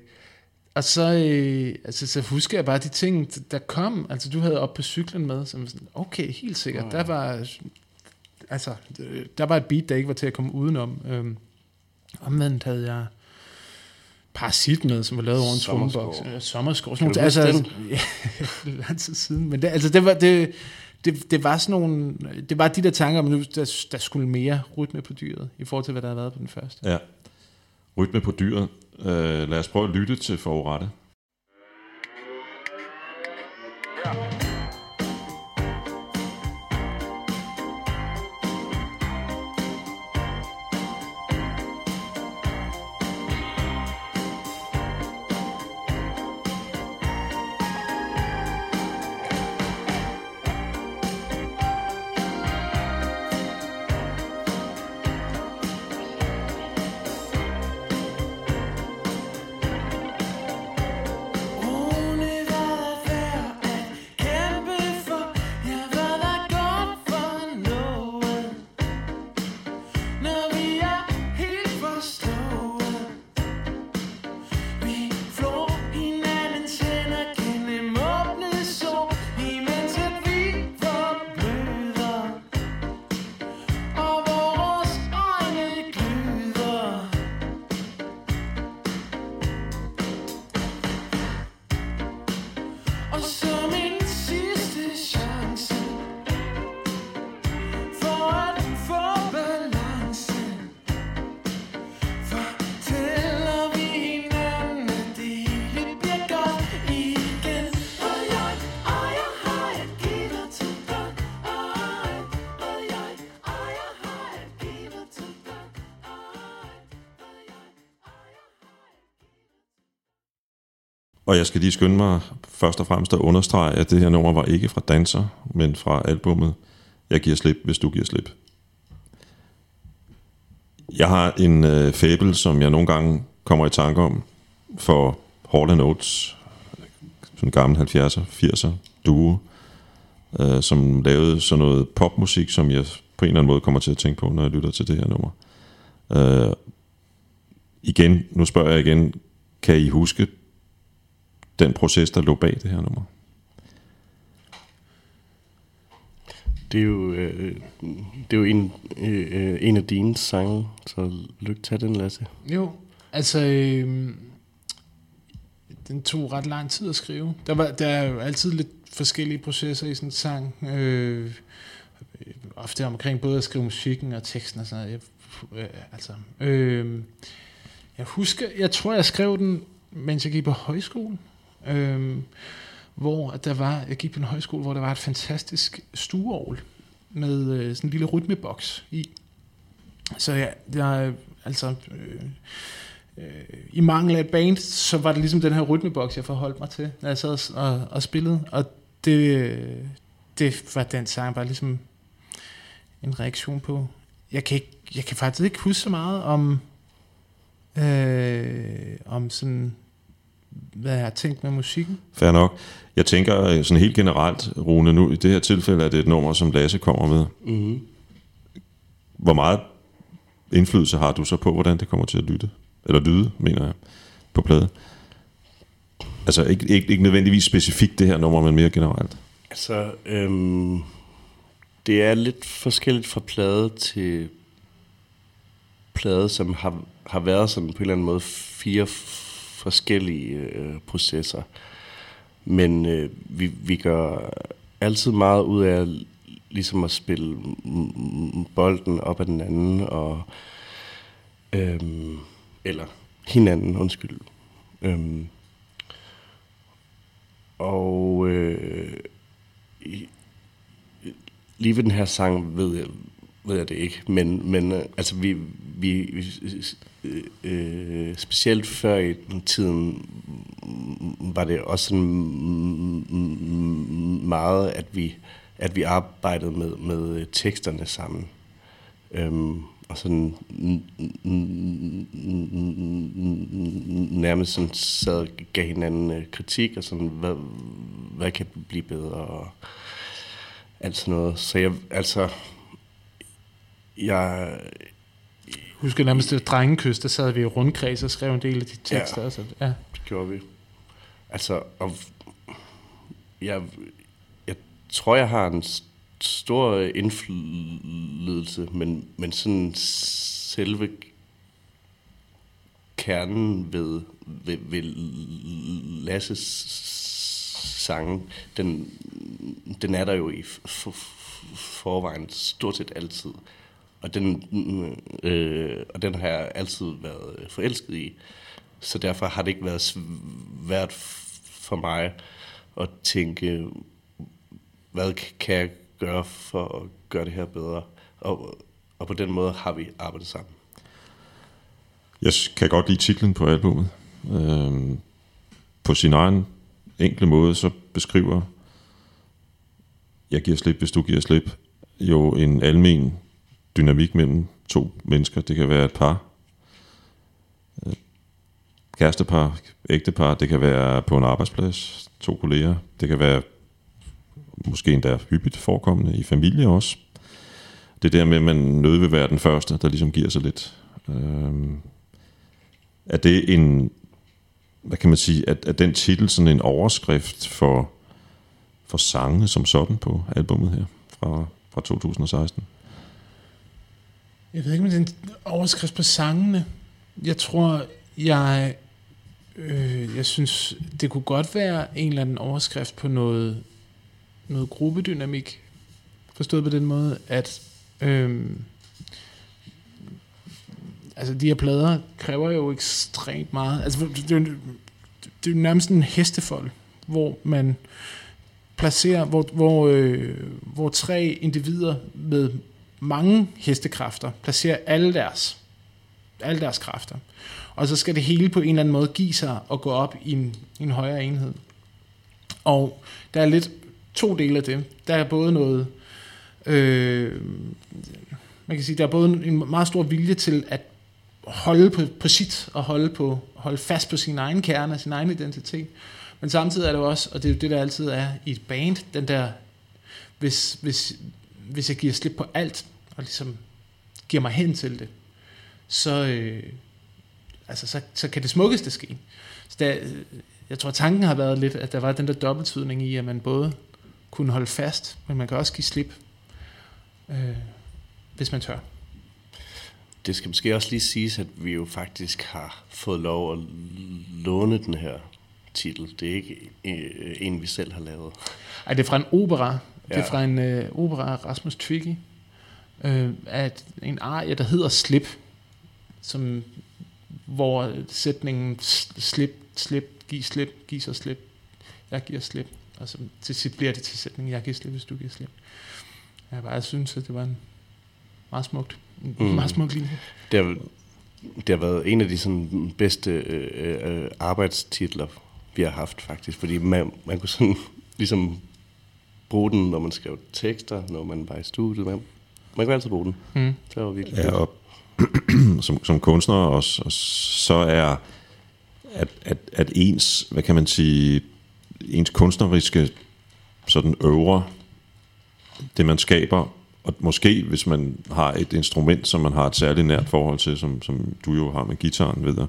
og så, øh, altså, så husker jeg bare de ting, der kom. Altså, du havde op på cyklen med, som sådan, okay, helt sikkert. Der ja. var, altså, der var et beat, der ikke var til at komme udenom. Øhm, omvendt havde jeg Parasit med, som var lavet over en Sommerskov. trommeboks. Øh, Sommerskov. Sådan nogle, huske altså, ja, lang tid siden. Men det, altså, det var, det, det, det var sådan nogle, det var de der tanker, men nu, der, der skulle mere rytme på dyret, i forhold til, hvad der havde været på den første. Ja. Rytme på dyret. Øh, lad os prøve at lytte til Forrette. Thank Og jeg skal lige skynde mig først og fremmest at understrege, at det her nummer var ikke fra Danser, men fra albummet Jeg giver slip, hvis du giver slip. Jeg har en øh, fabel, som jeg nogle gange kommer i tanke om, for Hall Oates, sådan en gammel 70'er, 80'er duo, øh, som lavede sådan noget popmusik, som jeg på en eller anden måde kommer til at tænke på, når jeg lytter til det her nummer. Øh, igen, nu spørger jeg igen, kan I huske den proces, der lå bag det her nummer? Det er jo, øh, det er jo en, øh, en af dine sange, så lykke til den, Lasse. Jo, altså... Øh, den tog ret lang tid at skrive. Der, var, der er jo altid lidt forskellige processer i sådan en sang. Øh, ofte omkring både at skrive musikken og teksten og sådan noget. Jeg, øh, altså, øh, jeg husker, jeg tror, jeg skrev den, mens jeg gik på højskole. Øh, hvor at der var, jeg gik på en højskole, hvor der var et fantastisk stueovl med øh, sådan en lille rytmeboks i. Så jeg, jeg altså, øh, øh, i mangel af et band, så var det ligesom den her rytmeboks, jeg forholdt mig til, når jeg sad og, og spillede. Og det, øh, det var den sang bare ligesom en reaktion på. Jeg kan, ikke, jeg kan faktisk ikke huske så meget om, øh, om sådan, hvad jeg har tænkt med musikken. Fair nok. Jeg tænker øh, sådan helt generelt, Rune, nu i det her tilfælde er det et nummer, som Lasse kommer med. Mm-hmm. Hvor meget indflydelse har du så på, hvordan det kommer til at lytte? Eller lyde, mener jeg, på plade? Altså ikke, ikke, ikke nødvendigvis specifikt det her nummer, men mere generelt. Altså, øhm, det er lidt forskelligt fra plade til plade, som har, har været sådan på en eller anden måde fire forskellige øh, processer. Men øh, vi, vi gør altid meget ud af ligesom at spille bolden op ad den anden, og øhm, eller hinanden, undskyld. Øhm, og øh, i- lige ved den her sang ved jeg, ved jeg det ikke, men, men øh, altså vi, vi vi, øh, specielt før i tiden var det også sådan meget, at vi, at vi arbejdede med, med øh, teksterne sammen. Øhm, og sådan nærmest sådan sad og gav hinanden kritik, og sådan, hvad, hvad kan blive bedre, og alt sådan noget. Så jeg, altså, jeg, husker nærmest det drengekys, der sad vi i rundkreds og skrev en del af de tekster. Ja. Så, ja. det gjorde vi. Altså, og jeg, jeg tror, jeg har en stor indflydelse, men, men sådan selve kernen ved, ved, ved Lasses sange, den, den er der jo i forvejen stort set altid. Og den, øh, og den har jeg altid været øh, forelsket i. Så derfor har det ikke været svært for mig at tænke, hvad kan jeg gøre for at gøre det her bedre? Og, og på den måde har vi arbejdet sammen. Jeg kan godt lide titlen på albumet. Øhm, på sin egen enkle måde, så beskriver Jeg giver slip, hvis du giver slip, jo en almen dynamik mellem to mennesker. Det kan være et par, øh, kærestepar, ægtepar, det kan være på en arbejdsplads, to kolleger, det kan være måske endda hyppigt forekommende i familie også. Det der med, at man nødt vil være den første, der ligesom giver sig lidt. Øhm, er det en, hvad kan man sige, at, at den titel sådan en overskrift for, for sangene som sådan på albummet her fra, fra 2016? Jeg ved ikke, om det er en overskrift på sangene. Jeg tror, jeg, øh, jeg synes, det kunne godt være en eller anden overskrift på noget, noget gruppedynamik. Forstået på den måde, at øh, altså de her plader kræver jo ekstremt meget. Altså det er jo, det er jo nærmest en hestefold, hvor man placerer, hvor, hvor, øh, hvor tre individer med mange hestekræfter placerer alle deres alle deres kræfter. Og så skal det hele på en eller anden måde give sig og gå op i en, i en højere enhed. Og der er lidt to dele af det. Der er både noget, øh, man kan sige, der er både en meget stor vilje til at holde på, på sit og holde, på, holde fast på sin egen kerne og sin egen identitet. Men samtidig er det jo også, og det er jo det, der altid er i et band, den der, hvis, hvis, hvis jeg giver slip på alt, og ligesom giver mig hen til det, så, øh, altså, så, så kan det smukkeste ske. Så der, jeg tror, tanken har været lidt, at der var den der dobbeltydning i, at man både kunne holde fast, men man kan også give slip, øh, hvis man tør. Det skal måske også lige siges, at vi jo faktisk har fået lov at låne den her titel. Det er ikke øh, en, vi selv har lavet. Ej, det er fra en opera. Det er Ja. fra en øh, opera af Rasmus Twiggy. Øh, at en arie, der hedder Slip, som, hvor sætningen slip, slip, giv slip, giv så slip, jeg giver slip. Og så til sidst bliver det til sætningen, jeg giver slip, hvis du giver slip. Jeg bare synes, at det var en meget smukt, en Mm. meget smuk linje. Det har, det har været en af de sådan, bedste øh, øh, arbejdstitler, vi har haft faktisk. Fordi man, man kunne sådan ligesom bruge den, når man skrev tekster, når man var i studiet. Man, man kunne altid bruge den. Mm. Det var virkelig Ja, og som, som kunstner også, og så er at, at, at ens, hvad kan man sige, ens kunstneriske sådan øvre, det man skaber, og måske hvis man har et instrument, som man har et særligt nært forhold til, som, som du jo har med gitaren videre,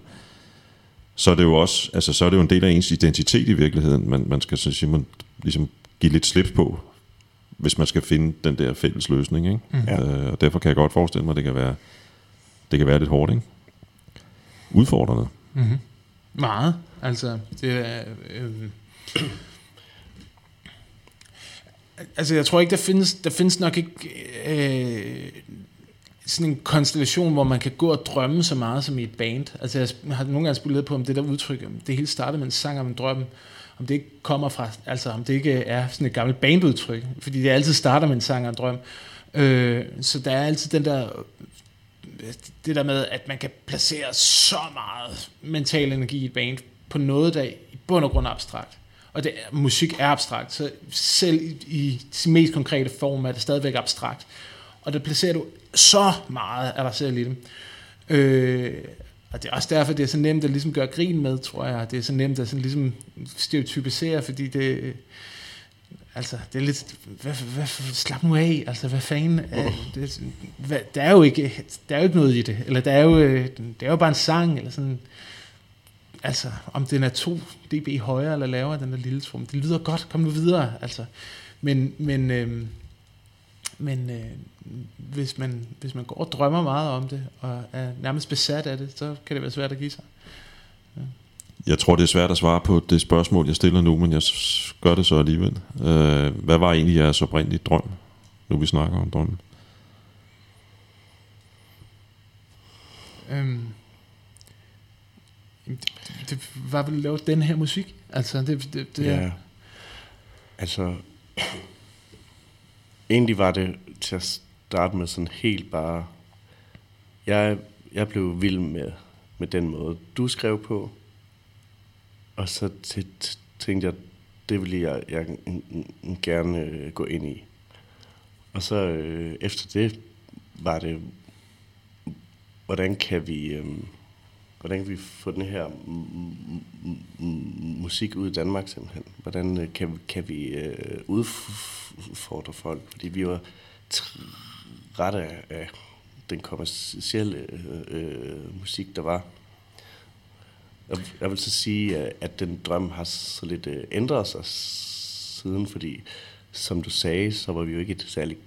så er det jo også, altså så er det jo en del af ens identitet i virkeligheden, man, man skal så sige, man ligesom give lidt slip på, hvis man skal finde den der fælles løsning, ikke? Mm. Øh, og derfor kan jeg godt forestille mig, at det kan være, det kan være lidt hårdt, ikke? Udfordrende. Mm-hmm. Meget. Altså, det er... Øh, altså, jeg tror ikke, der findes, der findes nok ikke øh, sådan en konstellation, hvor man kan gå og drømme så meget som i et band. Altså, jeg har nogle gange spillet på, om det der udtryk, det hele startede med en sang om en drøm, om det ikke kommer fra, altså om det ikke er sådan et gammelt bandudtryk, fordi det altid starter med en sang og en drøm. Øh, så der er altid den der det der med, at man kan placere så meget mental energi i et band på noget, der i bund og grund er abstrakt. Og det, musik er abstrakt, så selv i, i sin mest konkrete form er det stadigvæk abstrakt. Og der placerer du så meget af dig selv i det. Øh, og det er også derfor, det er så nemt at ligesom gøre grin med, tror jeg. Det er så nemt at sådan ligesom stereotypisere, fordi det, Altså, det er lidt... Hvad, hvad, slap nu af, altså, hvad fanden... er- Det, hvad, der, er jo ikke, der er jo ikke noget i det. Eller der er jo, øh, det er jo bare en sang, eller sådan... Altså, om den er 2 dB højere eller lavere, den der lille trum. Det lyder godt, kom nu videre, altså. Men, men, øh, men øh, hvis, man, hvis man går og drømmer meget om det, og er nærmest besat af det, så kan det være svært at give sig. Jeg tror, det er svært at svare på det spørgsmål, jeg stiller nu, men jeg gør det så alligevel. Øh, hvad var egentlig jeres oprindelige drøm, nu vi snakker om drømmen? Øhm, det, det var vel at lave den her musik. Altså, det, det, det Ja. Altså, egentlig var det til at starte med sådan helt bare... Jeg, jeg blev vild med, med den måde, du skrev på. Og så tænkte jeg, det ville jeg, jeg gerne øh, gå ind i. Og så øh, efter det var det, hvordan kan vi... Øh, hvordan kan vi få den her musik ud i Danmark simpelthen? Hvordan øh, kan, kan vi øh, udfordre folk? Fordi vi var trætte af, den kommercielle øh, øh, musik, der var. Jeg, jeg vil så sige, øh, at- den drøm har så lidt øh, ændret sig siden, fordi som du sagde, så var vi jo ikke et særligt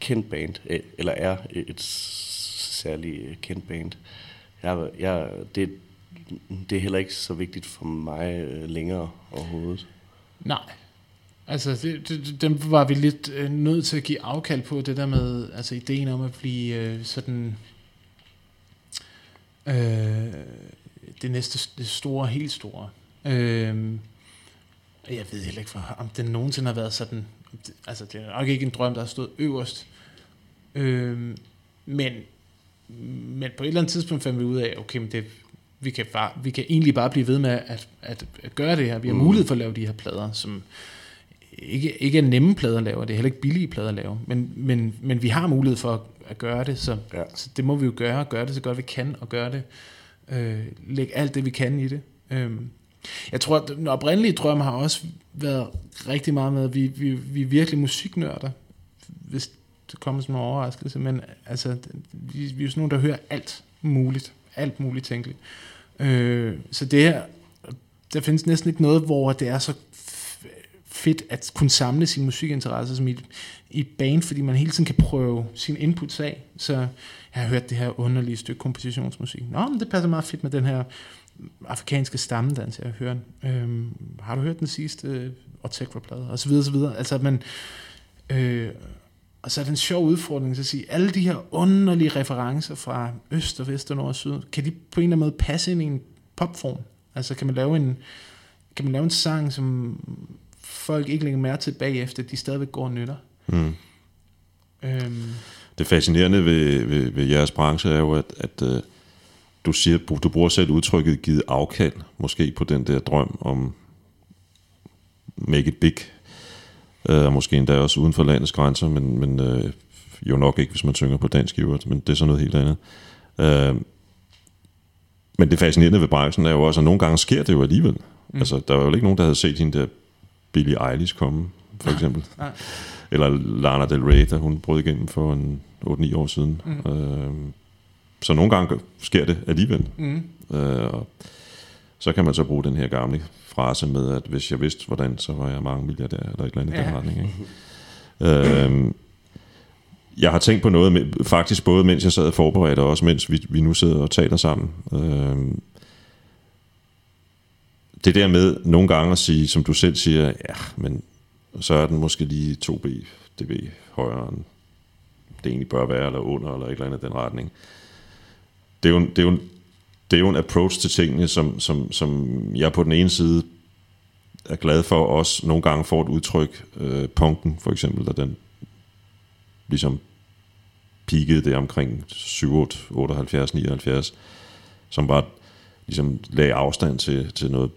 kendt band, øh, eller er et særligt kendt band. Jeg, jeg, det, det er heller ikke så vigtigt for mig øh, længere overhovedet. Nej. Altså, det, det, dem var vi lidt øh, nødt til at give afkald på, det der med, altså ideen om at blive øh, sådan, øh, det næste, det store, helt store. Øh, jeg ved heller ikke, for, om den nogensinde har været sådan, det- altså det er nok ikke en drøm, der har stået øverst. Øh, men men på et eller andet tidspunkt fandt vi ud af, okay, men det, vi, kan bare, vi kan egentlig bare blive ved med at, at, at gøre det her. Vi har mm. mulighed for at lave de her plader, som ikke, ikke er nemme plader at lave, og det er heller ikke billige plader at lave, men, men, men vi har mulighed for at, at gøre det, så, Ja. så det må vi jo gøre, gøre det så godt vi kan, og gøre det, øh, lægge alt det vi kan i det. Øhm, jeg tror, at den oprindelige drøm har også været rigtig meget med, at vi, vi, vi er virkelig musiknørder, hvis det kommer som en overraskelse, men altså, vi, vi er jo sådan nogle, der hører alt muligt, alt muligt tænkeligt. Øh, så det her, der findes næsten ikke noget, hvor det er så fedt at kunne samle sine musikinteresser som i, i band, fordi man hele tiden kan prøve sin inputs af. Så jeg har hørt det her underlige stykke kompositionsmusik. Nå, men det passer meget fedt med den her afrikanske stammedans, jeg har hørt. Øhm, har du hørt den sidste øh, Otekra-plade? Og så videre, så videre. Altså, at man... Øh, og så er det en sjov udfordring så at sige, alle de her underlige referencer fra øst og vest og nord og syd, kan de på en eller anden måde passe ind i en popform? Altså kan man lave en, kan man lave en sang, som folk ikke lægger mærke til bagefter, de stadigvæk går og nytter? Mm. Øhm, Det fascinerende ved, ved, ved jeres branche er jo, at, at øh, du, siger, du bruger selv udtrykket givet afkald, måske på den der drøm om make it big, øh, måske endda også uden for landets grænser, men, men øh, jo nok ikke, hvis man synger på dansk i øvrigt, men det er så noget helt andet. Øh, men det fascinerende ved branchen er jo også, at nogle gange sker det jo alligevel. Mm. Altså, der var jo ikke nogen, der havde set hende der Billie Eilish komme, for eksempel. nej. Eller Lana Del Rey, da hun brød igennem for en 8-9 år siden. Mm. Øh, så nogle gange sker det alligevel. Mm. Øh, og så kan man så bruge den her gamle frase med, at hvis jeg vidste, hvordan, så var jeg mange milliardær, eller et eller andet i den Ja. retning. Ikke? øh, jeg har tænkt på noget, med, faktisk både mens jeg sad og forberedte, og også mens vi, vi nu sidder og taler sammen. Øh, det der med nogle gange at sige, som du selv siger, ja, men så er den måske lige 2B, dB højere end det egentlig bør være, eller under, eller et eller andet i den retning. Det er jo, det er jo, det er jo en approach til tingene, som, som, som jeg på den ene side er glad for, og også nogle gange får et udtryk. Øh, punken for eksempel, da den ligesom peakede det omkring 7, 78, 79, som bare ligesom lagde afstand til, til noget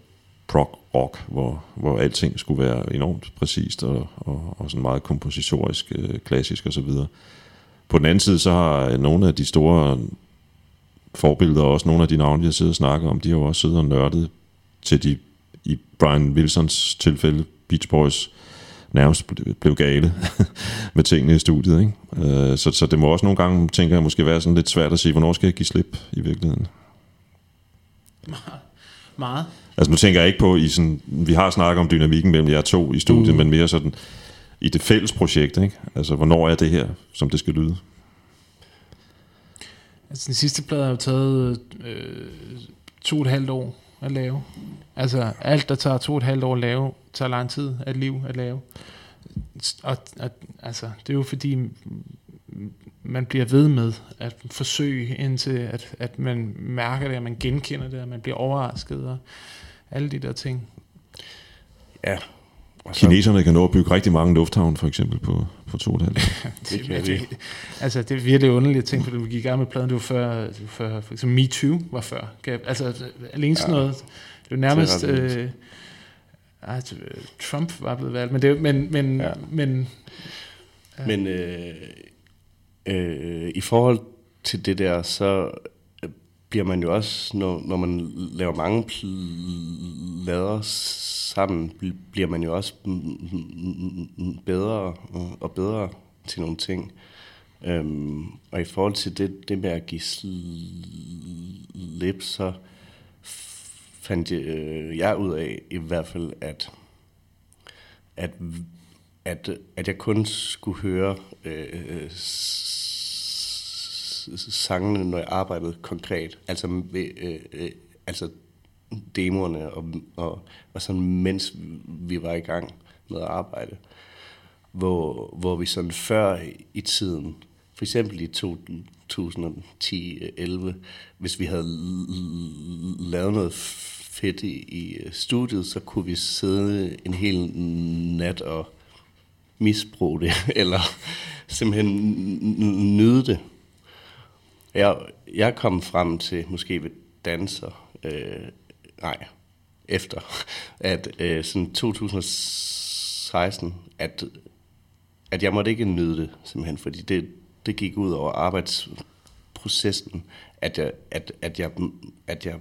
prog rock, hvor, hvor alting skulle være enormt præcist og, og, og sådan meget kompositorisk, øh, klassisk osv. På den anden side, så har nogle af de store forbilleder, og også nogle af de navne, vi har siddet og snakket om, de har jo også siddet og nørdet til de, i Brian Wilsons tilfælde, Beach Boys, nærmest ble- blev gale med tingene i studiet. Ikke? Øh, så, så det må også nogle gange, tænker jeg, måske være sådan lidt svært at sige, hvornår skal jeg give slip i virkeligheden? Meget. Altså nu tænker jeg ikke på, i sådan, vi har snakket om dynamikken mellem jer to i studiet, mm. men mere sådan i det fælles projekt, ikke? Altså hvornår er det her, som det skal lyde? Altså, den sidste plade har jo taget øh, to og et halvt år at lave. Altså, alt, der tager to og et halvt år at lave, tager lang tid af liv at lave. Og, at, altså, det er jo fordi, man bliver ved med at forsøge, indtil at, at man mærker det, at man genkender det, at man bliver overrasket, og alle de der ting. Ja. Og så, Kineserne kan nå at bygge rigtig mange lufthavne, for eksempel, på, på to og. Det kan det, altså, det er virkelig underligt ting, for vi gik i gang med pladen, det var før, det var før for eksempel Me Too var før. Altså, alene sådan Ja. noget, det var nærmest... Det er. Øh, ej, Trump var blevet valgt, men, det, men, men, Ja. ja. men Men øh, øh, i forhold til det der, så øh, bliver man jo også, når, når man laver mange plader sammen, bliver man jo også bedre og- bedre til nogle ting. Øhm, og i forhold til det, det med at give slip, så fandt jeg, øh, jeg ud af i hvert fald, at at, at, at jeg kun skulle høre øh, sangene, når jeg arbejdede konkret. Altså, ved, øh, øh, altså demoerne, og, og, og sådan, mens vi var i gang med at arbejde. Hvor, hvor vi sådan før i tiden, for eksempel i 2010-11, øh, hvis vi havde lavet noget fedt i, i øh, studiet, så kunne vi sidde en hel nat og misbruge det, eller simpelthen nyde det. Jeg, jeg kom frem til, måske ved danser, øh, nej, efter, at øh, sådan 2016, at, at jeg måtte ikke nyde det, simpelthen, fordi det, det gik ud over arbejdsprocessen, at jeg, at, at jeg, at jeg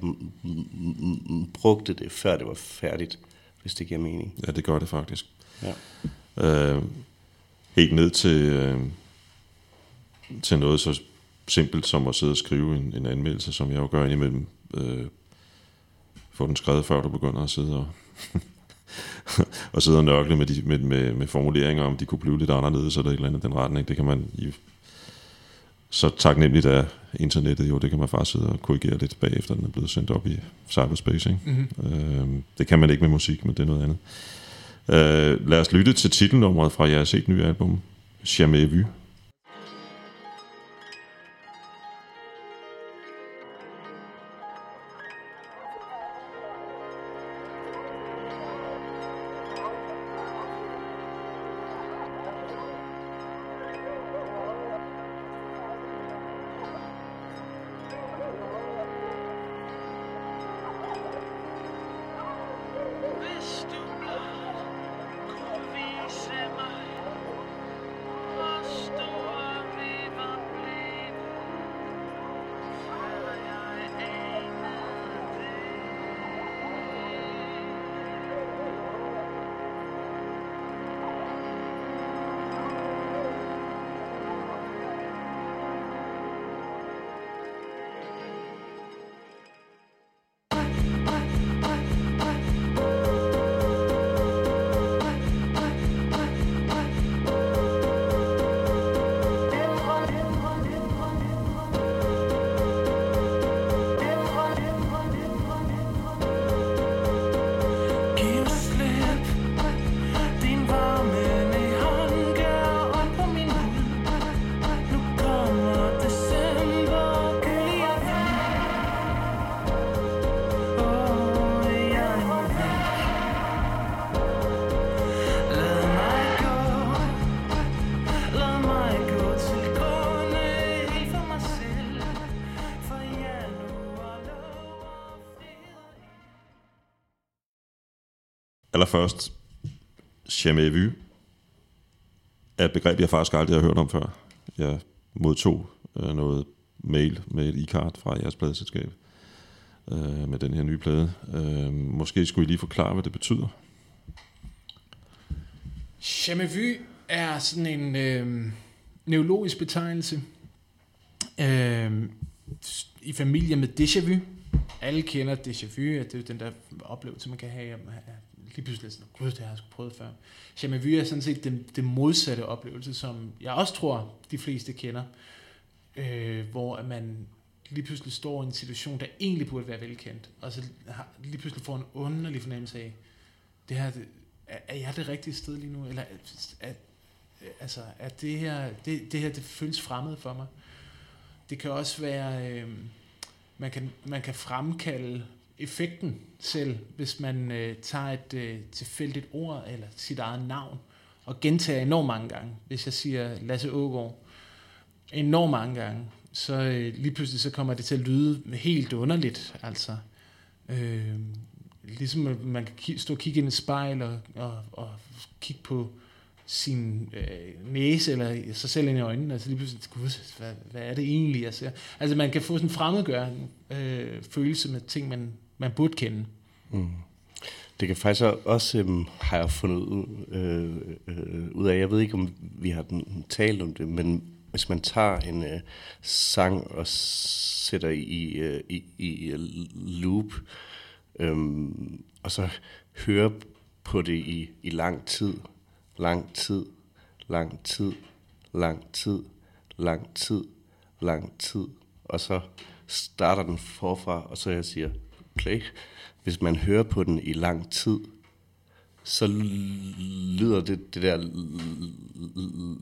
brugte det, før det var færdigt, hvis det giver mening. Ja, det gør det faktisk. Ja. Øh, helt ned til, øh, til noget så simpelt som at sidde og skrive en, en anmeldelse, som jeg jo gør indimellem. Øh, få den skrevet, før du begynder at sidde og, og sidde og nørkle med, de, med, med, med formuleringer, om de kunne blive lidt anderledes, eller et eller andet den retning. Det kan man i, så taknemmeligt af internettet jo, det kan man faktisk sidde og korrigere lidt bagefter, den er blevet sendt op i cyberspace. Ikke? Mm-hmm. Øh, det kan man ikke med musik, men det er noget andet. Øh, lad os lytte til titelnummeret fra jeres helt nye album, Jamais Vu. Begreb, jeg faktisk aldrig har hørt om før. Jeg modtog øh, noget mail med et e-card fra jeres pladeselskab øh, med den her nye plade. Øh, måske skulle I lige forklare, hvad det betyder. Jamais vu er sådan en øh, neurologisk betegnelse øh, i familie med déjà vu. Alle kender déjà vu, at det er den der oplevelse, man kan have, at lige pludselig sådan, gud, det har jeg sgu prøvet før. Jamais vu er sådan set den, den modsatte oplevelse, som jeg også tror, de fleste kender, øh, hvor at man lige pludselig står i en situation, der egentlig burde være velkendt, og så har, lige pludselig får en underlig fornemmelse af, det her, det, er, er jeg det rigtige sted lige nu? Eller er, altså, er det her, det, det her, det føles fremmed for mig? Det kan også være, øh, man, kan, man kan fremkalde effekten selv, hvis man øh, tager et øh, tilfældigt ord eller sit eget navn og gentager enormt mange gange. Hvis jeg siger Lasse Ågaard enormt mange gange, så øh, lige pludselig så kommer det til at lyde helt underligt. Altså, øh, ligesom man kan stå og kigge ind i et spejl og, og, og kigge på sin øh, næse eller sig selv ind i øjnene, altså lige pludselig, gud, hvad, hvad er det egentlig, jeg ser? Altså man kan få sådan en fremmedgørende øh, følelse med ting, man, man burde kende. Mm. Det kan faktisk også, øhm, har jeg fundet ud, øh, øh, ud af, jeg ved ikke, om vi har den- talt om det, men hvis man tager en øh, sang og sætter i, øh, i, i øh, loop, øh, og så hører på det i, i lang tid, lang tid, lang tid, lang tid, lang tid, lang tid, og så starter den forfra, og så jeg siger play. Hvis man hører på den i lang tid, så lyder det, det der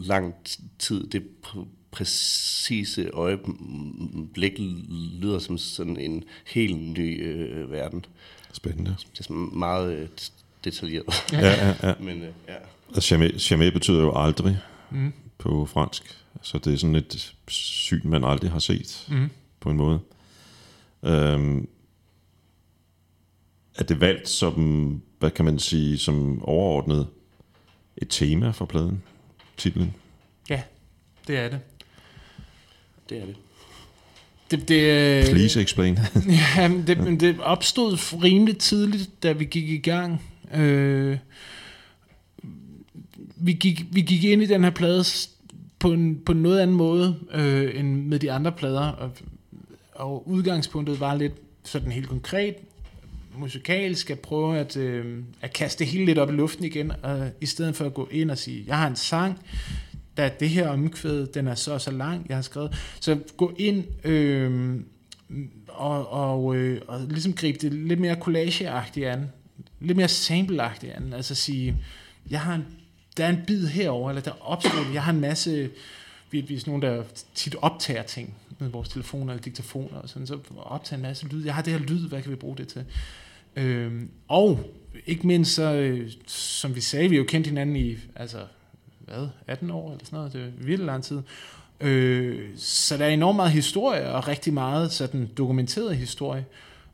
lang tid, det pr- præcise øjeblik lyder som sådan en helt ny øh, verden. Spændende. Det er sådan meget øh, detaljeret. Ja, ja, ja. Men øh, ja. Og jamais, jamais betyder jo aldrig. Mm. på fransk. Så det er sådan et syn, man aldrig har set Mm. på en måde. Øhm, er det valgt som, hvad kan man sige, som overordnet et tema for pladen, titlen? Ja, det er det. Det er det. Det, det, Please explain. Ja, men det, men det opstod rimelig tidligt, da vi gik i gang. Øh, vi, gik, vi gik ind i den her plade på en, på en noget anden måde øh, end med de andre plader, og, og udgangspunktet var lidt sådan helt konkret, musikalsk, at prøve at, øh, at kaste det hele lidt op i luften igen, og i stedet for at gå ind og sige, jeg har en sang, der er det her omkvæd, den er så og så lang, jeg har skrevet. Så gå ind øh, og, og, øh, og ligesom gribe det lidt mere collageagtigt an, lidt mere sampleagtigt an, altså sige, jeg har en, der er en bid herover eller der opstår jeg har en masse, vi, vi er sådan der tit optager ting med vores telefoner eller diktafoner og sådan, så optager en masse lyd, jeg har det her lyd, hvad kan vi bruge det til? Øh, og ikke mindst så, øh, som vi sagde, vi har jo kendt hinanden i, altså, hvad, 18 år eller sådan noget, det er virkelig lang tid. Øh, så der er enormt meget historie, og rigtig meget sådan dokumenteret historie.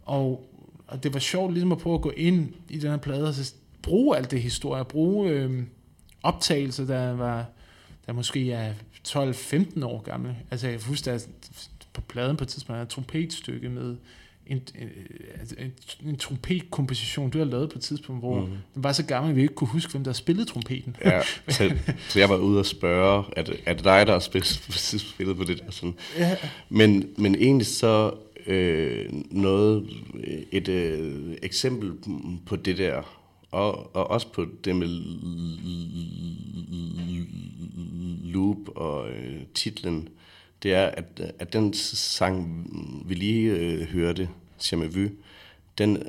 Og, og det var sjovt ligesom at prøve at gå ind i den her plade, og så bruge alt det historie, bruge øh, optagelser, der var der måske er 12-15 år gamle. Altså jeg husker, der på pladen på et tidspunkt er et trompetstykke med en, en, en, en trompetkomposition, du har lavet på et tidspunkt, hvor mm. den var så gammel, at vi ikke kunne huske, hvem der spillede trompeten. Ja, så, så jeg var ude og spørge, er det, er det dig, der har spillet, spillet på det der? Sådan. Ja. Men, men egentlig så øh, noget, et øh, eksempel på det der, og, og også på det med loop og øh, titlen, det er, at, at den sang, vi lige øh, hørte, Jamais den,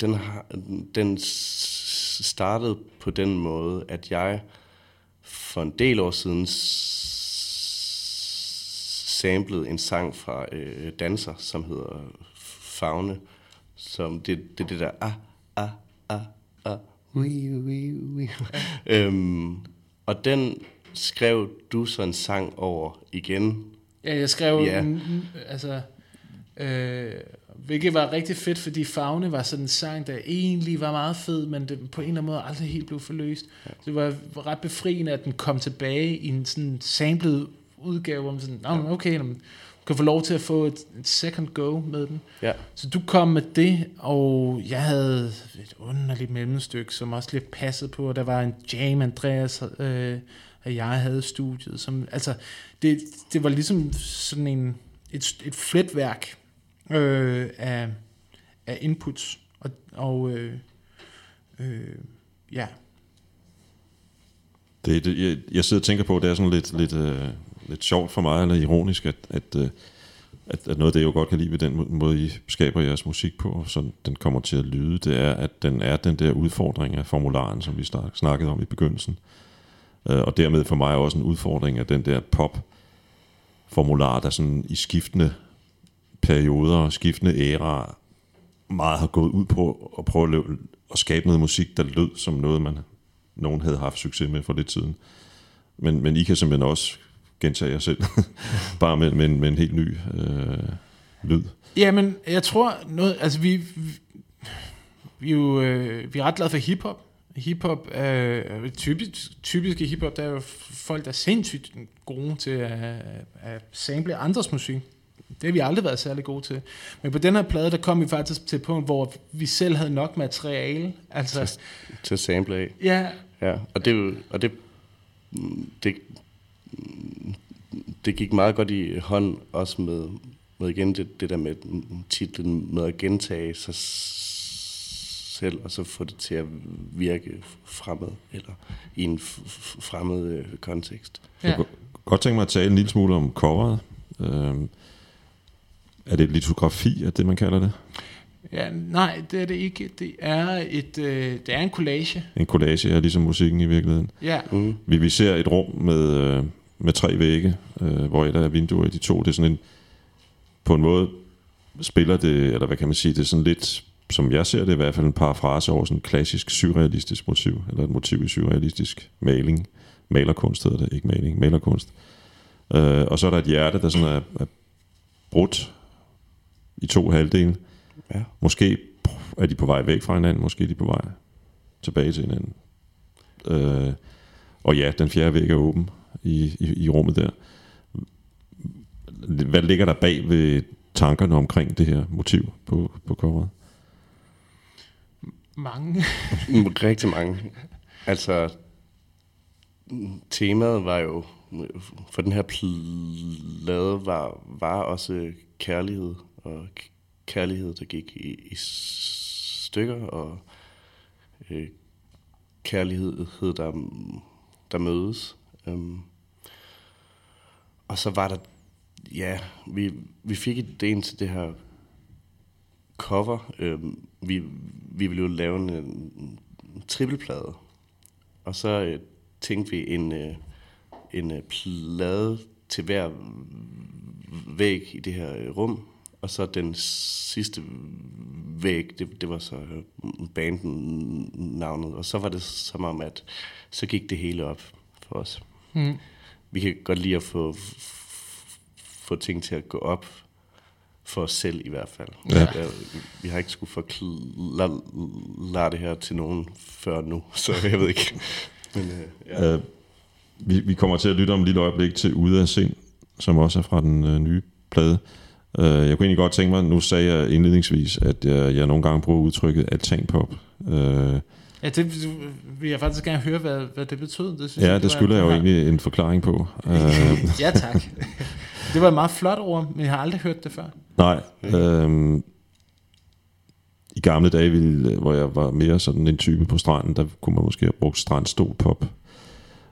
den, har, den startede på den måde, at jeg for en del år siden samplede en sang fra øh, Danser, som hedder Fagne, som det, det, det der ah, ah, ah, ah, ui, ui, ui. øhm, og den skrev du så en sang over igen. Ja, jeg skrev, Ja. altså, øh, hvilket var rigtig fedt, fordi Fagne var sådan en sang, der egentlig var meget fed, men det på en eller anden måde aldrig helt blev forløst. Ja. Så det var ret befriende, at den kom tilbage i en sådan samlet udgave, hvor man sådan, men okay, du kan få lov til at få et, et second go med den. Ja. Så du kom med det, og jeg havde et underligt mellemstykke, som også lidt passede på, og der var en jam, Andreas øh, og jeg havde studiet. Som, altså, det, det var ligesom sådan en, et, et fletværk øh, af, af inputs, og, og øh, øh, ja, Det, det, jeg, jeg sidder og tænker på, det er sådan lidt, lidt, øh, lidt sjovt for mig, eller ironisk, at, at, øh, at, at noget af det, jeg jo godt kan lide ved den måde, I skaber jeres musik på, og den kommer til at lyde, det er, at den er den der udfordring af formularen, som vi snak, snakkede om i begyndelsen. Øh, og dermed for mig også en udfordring af den der pop formular, der sådan i skiftende perioder og skiftende æraer meget har gået ud på at prøve at, løbe, at skabe noget musik, der lød som noget, man nogen havde haft succes med for lidt siden. Men, men I kan simpelthen også gentage jer selv, bare med, med, med en helt ny øh, lyd. Jamen, jeg tror noget, altså vi, vi, vi, er jo, øh, vi er ret glade for hiphop. Hiphop er typisk, typiske hiphop, der er jo folk, der er sindssygt gode til at, at sample andres musik. Det har vi aldrig været særlig gode til. Men på den her plade, der kom vi faktisk til et punkt, hvor vi selv havde nok materiale. Altså, Til at sample af. ja, Ja, og det, jo- og det, det, det gik meget godt i hånd også med, med igen det, det der med titlen med at gentage sig selv, og så få det til at virke fremmed, eller i en f- f- fremmed øh, kontekst. Jeg ja. kunne godt tænke mig at tale en lille smule om coveret. Øh, er det et litografi, er det, man kalder det? ja, nej, det er det ikke. Det er, et, øh, det er en collage. En collage er ligesom musikken i virkeligheden. Ja, Mm. Vi, vi ser et rum med, øh, med tre vægge, øh, hvor et er vinduer i de to. Det er sådan en, på en måde spiller det, eller hvad kan man sige, det er sådan lidt, som jeg ser det i hvert fald, en parafrase over sådan en klassisk surrealistisk motiv, eller et motiv i surrealistisk maling, malerkunst hedder det, ikke maling, malerkunst. Øh, og så er der et hjerte, der sådan er, er brudt i to halvdele. Ja. Måske er de på vej væk fra hinanden, måske er de på vej tilbage til hinanden. Øh, og ja, den fjerde væg er åben i, i, i rummet der. Hvad ligger der bag ved tankerne omkring det her motiv på, på coveret? Mange. Mm, rigtig mange. Altså, temaet var jo, for den her plade var, var også kærlighed, og kærlighed, der gik i, i stykker, og øh, kærlighed, der, der mødes. Um, og så var der, ja, vi, vi fik idéen til det her cover. Øhm, vi, vi ville jo lave en, en trippelplade. Og så øh, tænkte vi en, øh, en øh, plade til hver væg i det her øh, rum. Og så den sidste væg, det, det var så øh, banden navnet. Og så var det som om, at så gik det hele op for os. Mm. Vi kan godt lide at få, få ting til at gå op for os selv i hvert fald. Ja. Ja, Vi har ikke skulle forklare det her til nogen før nu, så jeg ved ikke. Men, øh, ja. Øh, vi, vi kommer til at lytte om et lille øjeblik til Ude af Sind, som også er fra den øh, nye plade. Øh, jeg kunne egentlig godt tænke mig, nu sagde jeg indledningsvis, at jeg, jeg nogle gange bruger udtrykket altanpop. Øh, Ja, det vil jeg faktisk gerne høre, hvad, hvad det betød. Det synes ja, var det skylder jeg jo en- egentlig en forklaring på. Øh, ja, tak. Det var et meget flot ord, men jeg har aldrig hørt det før. Nej. Øh, I gamle dage, ville, hvor jeg var mere sådan en type på stranden, der kunne man måske have brugt strandstolpop.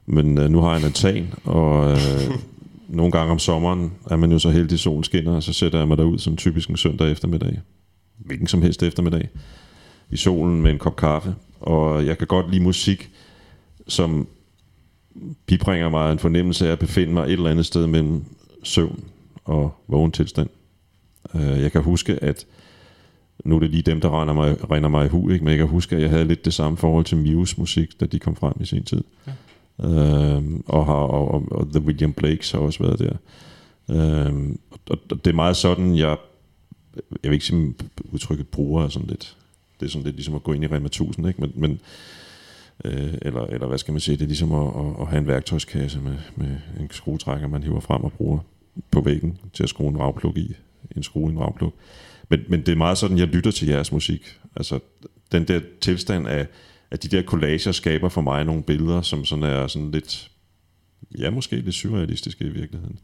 Men øh, nu har jeg en altan, og øh, nogle gange om sommeren er man jo så heldig, solen skinner, og så sætter jeg mig derud som typisk en søndag eftermiddag. Hvilken som helst eftermiddag. I solen med en kop kaffe. Og jeg kan godt lide musik, som bibringer mig en fornemmelse af at befinde mig et eller andet sted mellem søvn og vågen tilstand. Øh, Jeg kan huske, at nu er det lige dem, der render mig, render mig i hu, ikke? men jeg kan huske, at jeg havde lidt det samme forhold til Muse musik, da de kom frem i sin tid. Ja. Øhm, og, har, og, og, og The William Blakes har også været der. Øhm, og, og det er meget sådan, jeg, jeg vil ikke sige udtrykket bruger er sådan lidt. Det er sådan lidt ligesom at gå ind i Rema 1000, ikke? Men, men, øh, eller, eller hvad skal man sige, det er ligesom at, at, at have en værktøjskasse med, med en skruetrækker, man hiver frem og bruger på væggen til at skrue en ravpluk i. En skrue i en ravpluk. Men, men det er meget sådan, jeg lytter til jeres musik. Altså, den der tilstand af, at de der collager skaber for mig nogle billeder, som sådan er sådan lidt, ja, måske lidt surrealistiske i virkeligheden.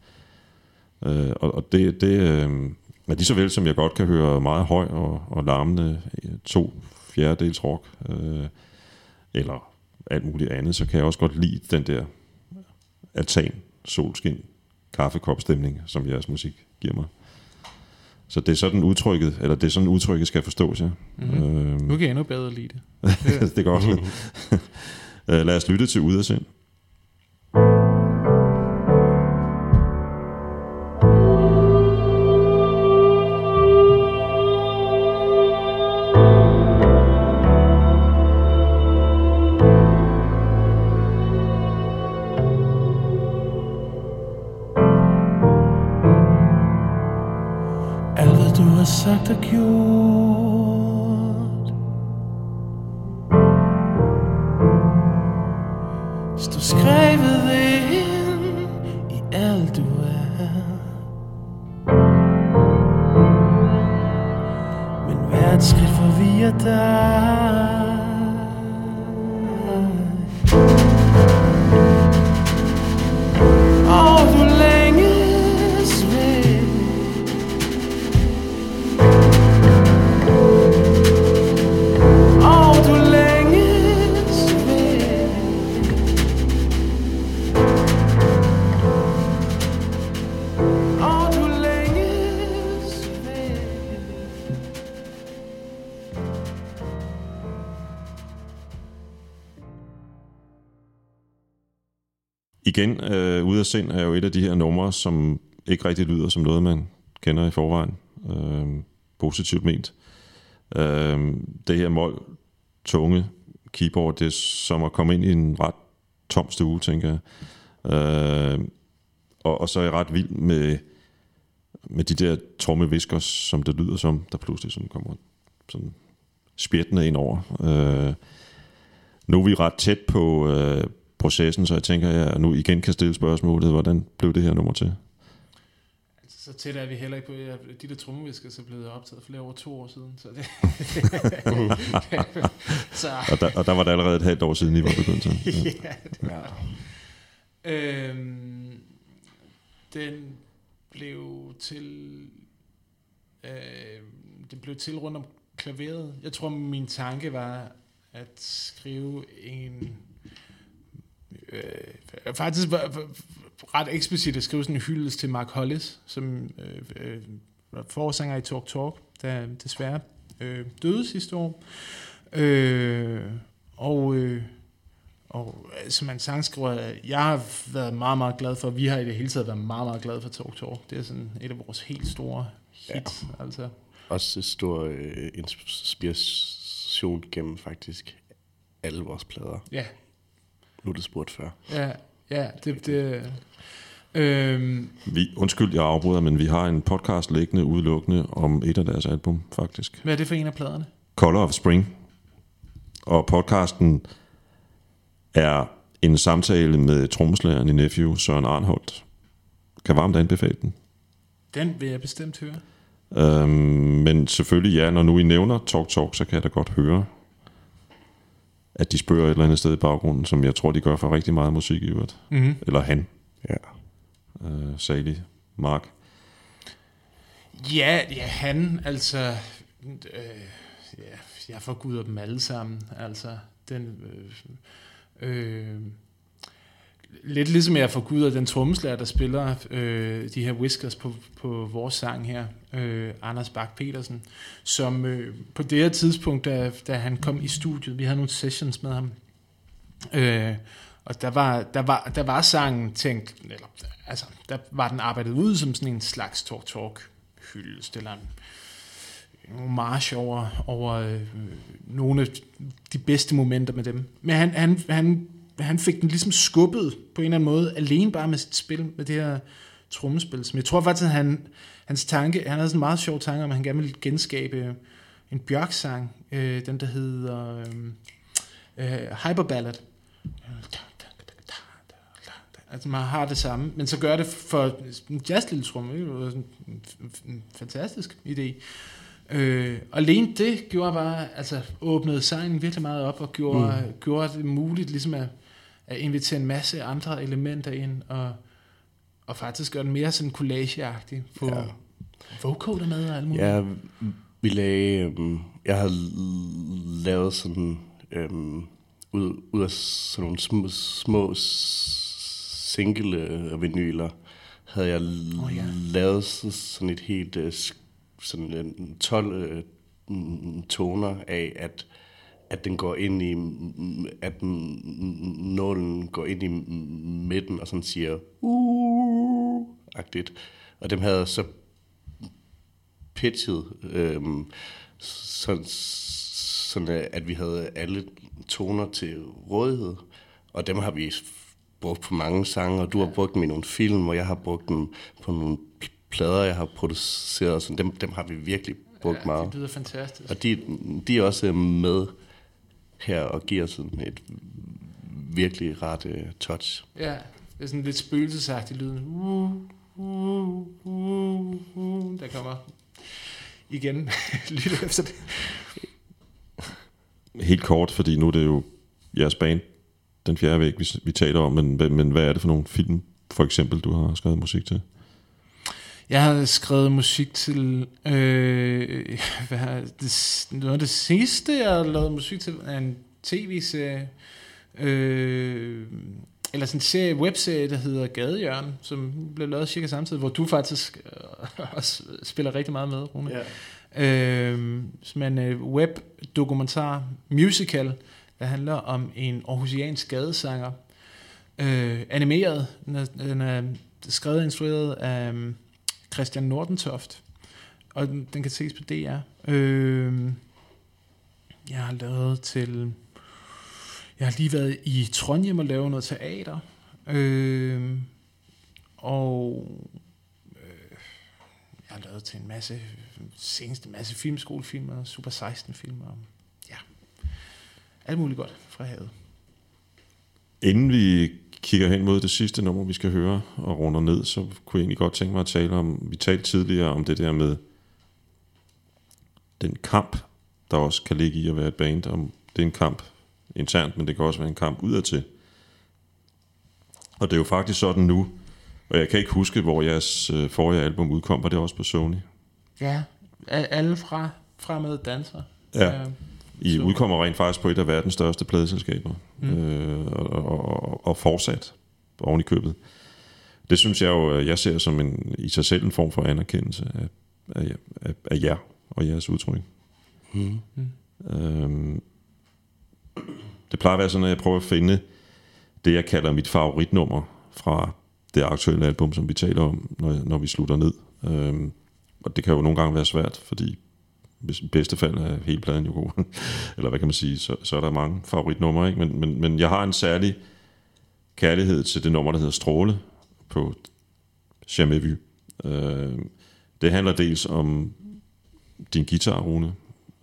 Øh, og, og det, det øh, er lige så vel, som jeg godt kan høre meget høj og, og larmende øh, to fjerdedels rock, øh, eller alt muligt andet, så kan jeg også godt lide den der altan, solskin, kaffekopstemning, som jeres musik giver mig. Så det er sådan udtrykket, eller det er sådan udtrykket skal forstås, ja. Mm-hmm. Øhm, Nu kan jeg endnu bedre lide det. det er godt. Øh, Lad os lytte til Ude af Sind. Alt du har sagt Igen, øh, Ude af Sind er jo et af de her numre, som ikke rigtig lyder som noget, man kender i forvejen. Øh, positivt ment. Øh, det her mål, tunge keyboard, det er som at komme ind i en ret tom stue, tænker jeg. Øh, og, og så er jeg ret vild med, med de der trommevisker, som det lyder som, der pludselig sådan kommer sådan spjættende ind over. Øh, nu er vi ret tæt på øh, processen, så jeg tænker, at jeg nu igen kan stille spørgsmålet, hvordan blev det her nummer til? Altså, så tæt er vi heller ikke på, de der trommevisker så blev optaget for flere over to år siden. Så det, så, Og der, og der var det allerede et halvt år siden, I var begyndt til. Ja. ja, det var. Øhm, den blev til øh, den blev til rundt om klaveret. Jeg tror, min tanke var at skrive en øh, faktisk var, var, ret eksplicit at skrive sådan en hyldest til Mark Hollis, som øh, øh, var forsanger i Talk Talk, der desværre øh, døde sidste år. Øh, og øh, og øh, som en sangskriver, jeg har været meget, meget glad for, vi har i det hele taget været meget, meget glade for Talk Talk. Det er sådan et af vores helt store hits. Ja. Altså. Også en stor øh, inspiration gennem faktisk alle vores plader. Ja, Er det spurgt før. ja, ja, det, det øhm, Vi, undskyld, jeg afbryder, men vi har en podcast liggende udelukkende om et af deres album, faktisk. hvad er det for en af pladerne? Color of Spring. Og podcasten er en samtale med trommeslageren i Nephew, Søren Arnholdt. Kan varmt anbefale den. Den vil jeg bestemt høre. Øhm, men selvfølgelig ja, når nu I nævner Talk Talk, så kan jeg da godt høre, at de spørger et eller andet sted i baggrunden, som jeg tror, de gør for rigtig meget musik i øvrigt. Mm-hmm. Eller han, Ja. øh, Sally, Mark. Ja, ja, han, altså, øh, ja, jeg forguder dem alle sammen, altså, den, øh, øh, lidt ligesom jeg forguder den trommeslager, der spiller øh, de her whiskers på, på vores sang her, øh, Anders Bak petersen som øh, på det her tidspunkt, da, da han kom i studiet, vi havde nogle sessions med ham, øh, og der var, der var, der var sangen tænkt, eller, altså, der var den arbejdet ud som sådan en slags talk-talk hyldest, eller en, en homage over, over øh, nogle af de bedste momenter med dem. Men han, han, han, han fik den ligesom skubbet på en eller anden måde, alene bare med sit spil, med det her trommespil, som jeg tror faktisk, at han, hans tanke, han havde sådan en meget sjov tanke om, at han gerne ville genskabe en Bjørk-sang, øh, den der hedder øh, øh, Hyper Ballad. Altså man har det samme, men så gør det for en jazzlille tromme, ikke? Det var en fantastisk idé. Øh, og alene det gjorde bare, altså åbnede sangen virkelig meget op og gjorde, mm. gjorde det muligt ligesom at, at invitere en masse andre elementer ind og, og faktisk gøre den mere sådan collageagtig på Ja. vocoder med og alt muligt. Ja, vi lagde... Øhm, jeg l- lavet sådan... Øhm, ud, ud af sådan nogle små, små single øh, vinyler, havde jeg Åh, ja. lavet så- sådan et helt... Øh, sådan en 12 øh, toner af, at at den går ind i, at nålen går ind i midten og sådan siger, uh, agtigt. Og dem havde så pitchet, øhm, så, sådan at vi havde alle toner til rådighed. Og dem har vi brugt på mange sange, og du har brugt dem i nogle film, og jeg har brugt dem på nogle plader, jeg har produceret. Så dem, dem har vi virkelig brugt ja, meget. det lyder fantastisk. Og de, de er også med her og giver sådan et virkelig rart uh, touch. Ja, det er sådan lidt spøgelsesagtigt lyden. Uh, uh, uh, uh, der kommer igen. Lyt efter det. Helt kort, fordi nu er det jo jeres band, den fjerde væg, vi, vi taler om, men, men hvad er det for nogle film, for eksempel, du har skrevet musik til? Jeg har skrevet musik til... Øh, hvad det, noget af det sidste, jeg har lavet musik til, er en tv-serie. Øh, eller sådan en serie, webserie, der hedder Gadehjørn, som blev lavet cirka samtidig, hvor du faktisk øh, også spiller rigtig meget med, Rune. Ja. øh, som er en øh, webdokumentar, musical, der handler om en aarhusiansk gadesanger. Øh, animeret. Den er, den er skrevet og instrueret af øh, Christian Nordentoft. Og den, den kan ses på DR. Øh, jeg har lavet til... Jeg har lige været i Trondheim og lavet noget teater. Øh, og øh, jeg har lavet til en masse, seneste masse filmskolefilmer, Super 16 filmer. Ja, alt muligt godt fra havet. Inden vi kigger hen mod det sidste nummer, vi skal høre og runder ned, så kunne jeg egentlig godt tænke mig at tale om, vi talte tidligere om det der med den kamp, der også kan ligge i at være et band. Om det er en kamp internt, men det kan også være en kamp udadtil. Og det er jo faktisk sådan nu, og jeg kan ikke huske, hvor jeres øh, forrige album udkom, var det også på Sony? Ja, alle fra fremad danser. Ja. Øh, I Så- udkommer rent faktisk på et af verdens største pladeselskaber, mm. øh, og, og, og, fortsat oven i købet. Det synes jeg jo, øh, jeg ser som en, i sig selv en form for anerkendelse af, af, af, af jer og jeres udtryk. Mm. Øhm, det plejer at være sådan, at jeg prøver at finde det, jeg kalder mit favoritnummer fra det aktuelle album, som vi taler om, når, når vi slutter ned. Øhm, og det kan jo nogle gange være svært, fordi hvis i bedste fald er hele pladen jo god. Eller hvad kan man sige, så, så er der mange favoritnumre, ikke? Men, men, men jeg har en særlig kærlighed til det nummer, der hedder Stråle på Jamais Vu. Øh, det handler dels om din guitar, Rune.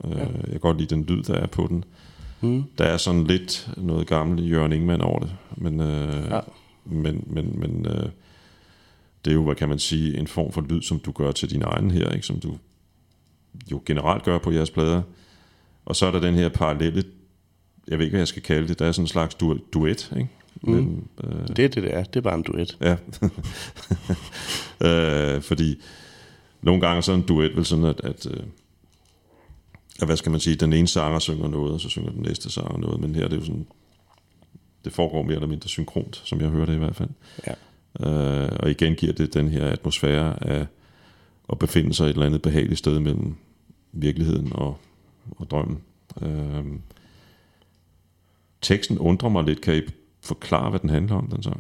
Øh, Ja. Jeg kan godt lide den lyd, der er på den. Mm. Der er sådan lidt noget gammelt Jørgen Ingemann over det. Men, øh, Ja. men, men, men øh, det er jo, hvad kan man sige, en form for lyd, som du gør til din egen her, ikke? som du jo generelt gør på jeres plader. Og så er der den her parallelle, jeg ved ikke, hvad jeg skal kalde det, der er sådan en slags du- duet, ikke? Mm. Men, øh, Det er det, det er. Det er bare en duet. Ja. øh, fordi nogle gange er sådan en duet vel sådan, at, at, øh, at, hvad skal man sige, den ene sanger synger noget, og så synger den næste sanger noget, men her er det jo sådan, det foregår mere eller mindre synkront, som jeg hører det i hvert fald. Ja. Øh, og igen giver det den her atmosfære af at befinde sig et eller andet behageligt sted mellem virkeligheden og, og drømmen. Øh, teksten undrer mig lidt. Kan I forklare, hvad den handler om, den så?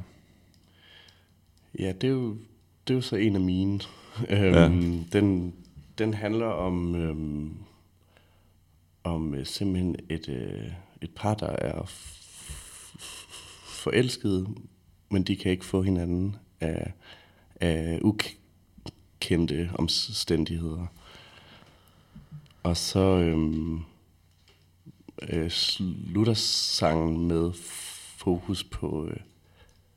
Ja, det er jo, det er jo så en af mine. Øhm, den, den handler om, øhm, om øh, simpelthen et, øh, et par, der er forelskede, men de kan ikke få hinanden af, af ukendte omstændigheder. Og så øhm, øh, slutter sangen med fokus på øh,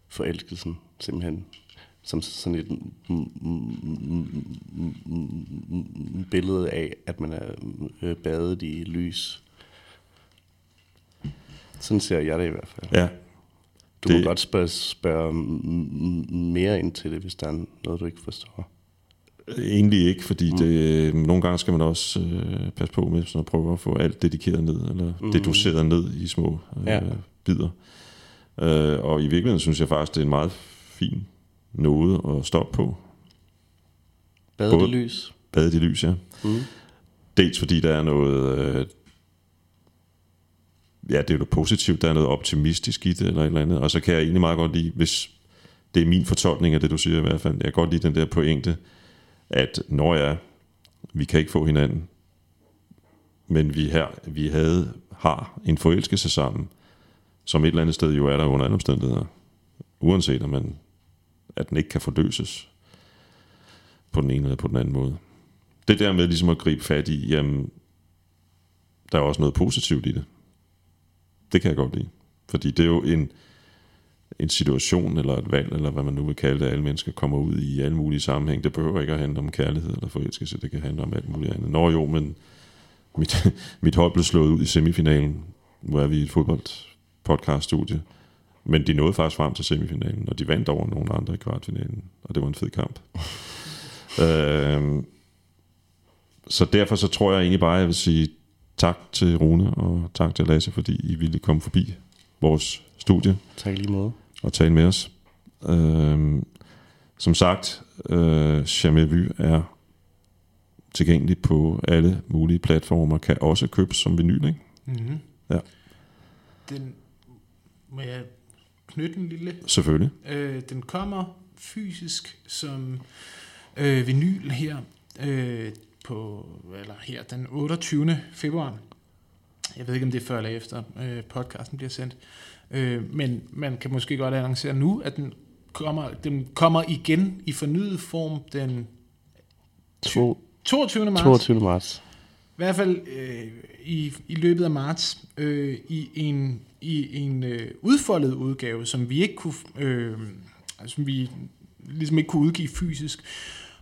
forelskelsen, simpelthen. Som sådan et billede af, at man er øh, badet i lys. Sådan ser jeg det i hvert fald. Ja, Du Det- må godt spørge, spørge mere ind til det, hvis der er noget, du ikke forstår. Egentlig ikke, fordi mm. det, nogle gange skal man også øh, passe på med sådan at prøve at få alt dedikeret ned, eller mm. deduceret ned i små øh, Ja. bidder. Øh, og i virkeligheden synes jeg faktisk, det er en meget fin noget at stoppe på. Badet i Både- lys. Badet i lys, ja. Mm. Dels fordi der er noget... Øh, ja, det er jo positivt, der er noget optimistisk i det, eller et eller andet. Og så kan jeg egentlig meget godt lide, hvis det er min fortolkning af det, du siger i hvert fald. Jeg kan godt lide den der pointe, at når jeg, vi kan ikke få hinanden, men vi, her, vi havde, har en forelskelse sammen, som et eller andet sted jo er der under alle omstændigheder. Uanset om man, at den ikke kan forløses på den ene eller på den anden måde. Det der med ligesom at gribe fat i, jamen, der er også noget positivt i det. Det kan jeg godt lide. Fordi det er jo en, en situation eller et valg, eller hvad man nu vil kalde det, alle mennesker kommer ud i alle mulige sammenhæng. Det behøver ikke at handle om kærlighed eller forelskelse, det kan handle om alt muligt andet. Nå jo, men mit, mit hold blev slået ud i semifinalen, hvor er vi i et fodboldpodcast-studie. Men de nåede faktisk frem til semifinalen, og de vandt over nogle andre i kvartfinalen, og det var en fed kamp. øhm, så derfor så tror jeg egentlig bare, at jeg vil sige tak til Rune og tak til Lasse, fordi I ville komme forbi vores studie Tak lige måde. og tale med os. Øhm, som sagt, øh, Vu er tilgængelig på alle mulige platformer, kan også købes som vinyl, ikke? Mm-hmm. Ja. Den, må jeg knytte en lille? Selvfølgelig. Øh, den kommer fysisk som øh, vinyl her øh, på eller her den 28. februar. Jeg ved ikke, om det er før eller efter øh, podcasten bliver sendt. Øh, men man kan måske godt annoncere nu, at den kommer, den kommer igen i fornyet form den To, 22. marts. 22. marts. I hvert fald øh, i, i løbet af marts øh, i en, i en øh, udfoldet udgave, som vi ikke kunne, øh, som vi ligesom ikke kunne udgive fysisk,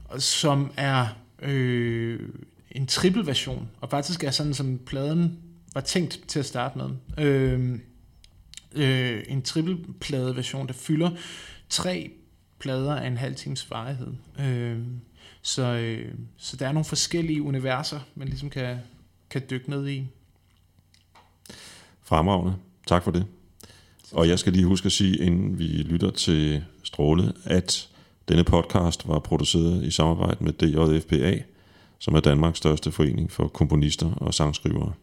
og som er øh, en triple version, og faktisk er sådan, som pladen var tænkt til at starte med. Øh, øh, en triple version, der fylder tre plader af en halv times varighed. Øh, så, øh, så der er nogle forskellige universer, man ligesom kan, kan dykke ned i. Fremragende. Tak for det. Og jeg skal lige huske at sige, inden vi lytter til Stråle, at denne podcast var produceret i samarbejde med DJFPA, som er Danmarks største forening for komponister og sangskrivere.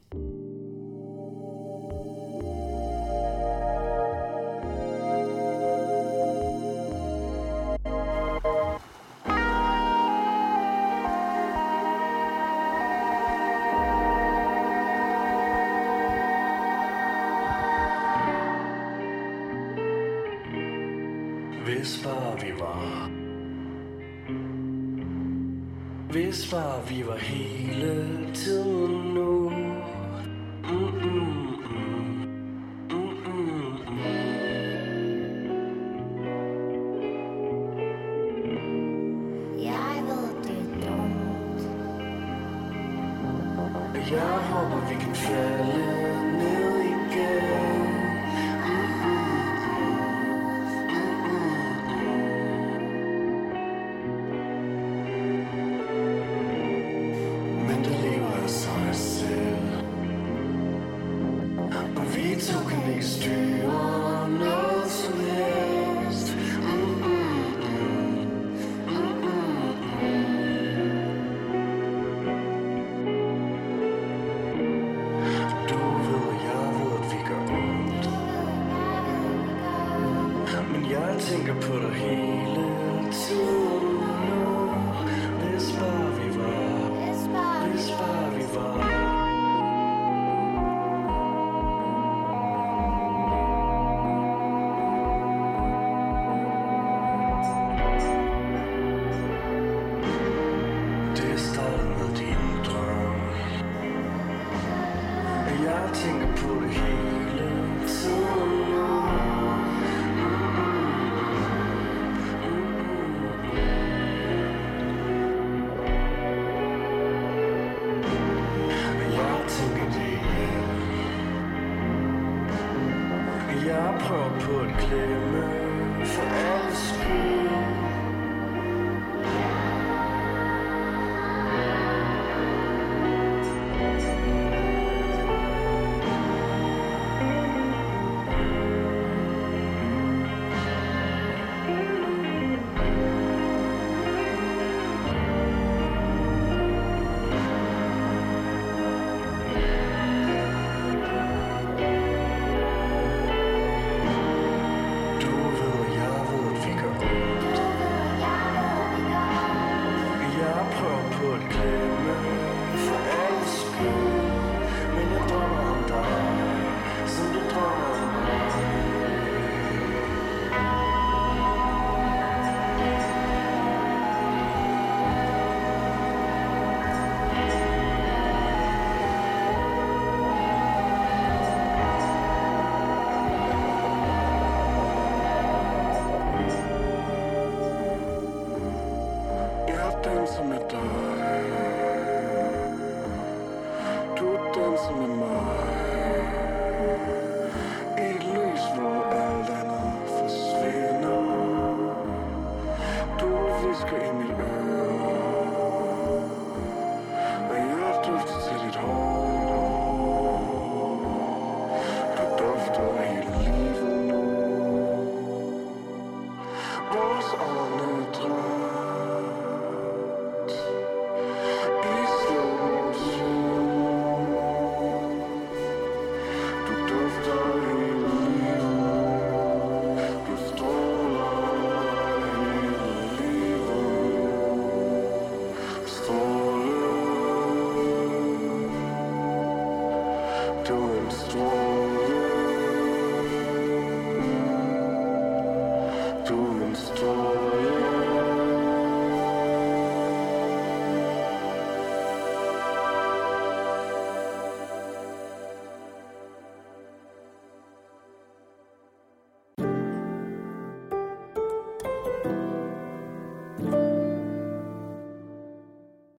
Jeg prøver på at glemme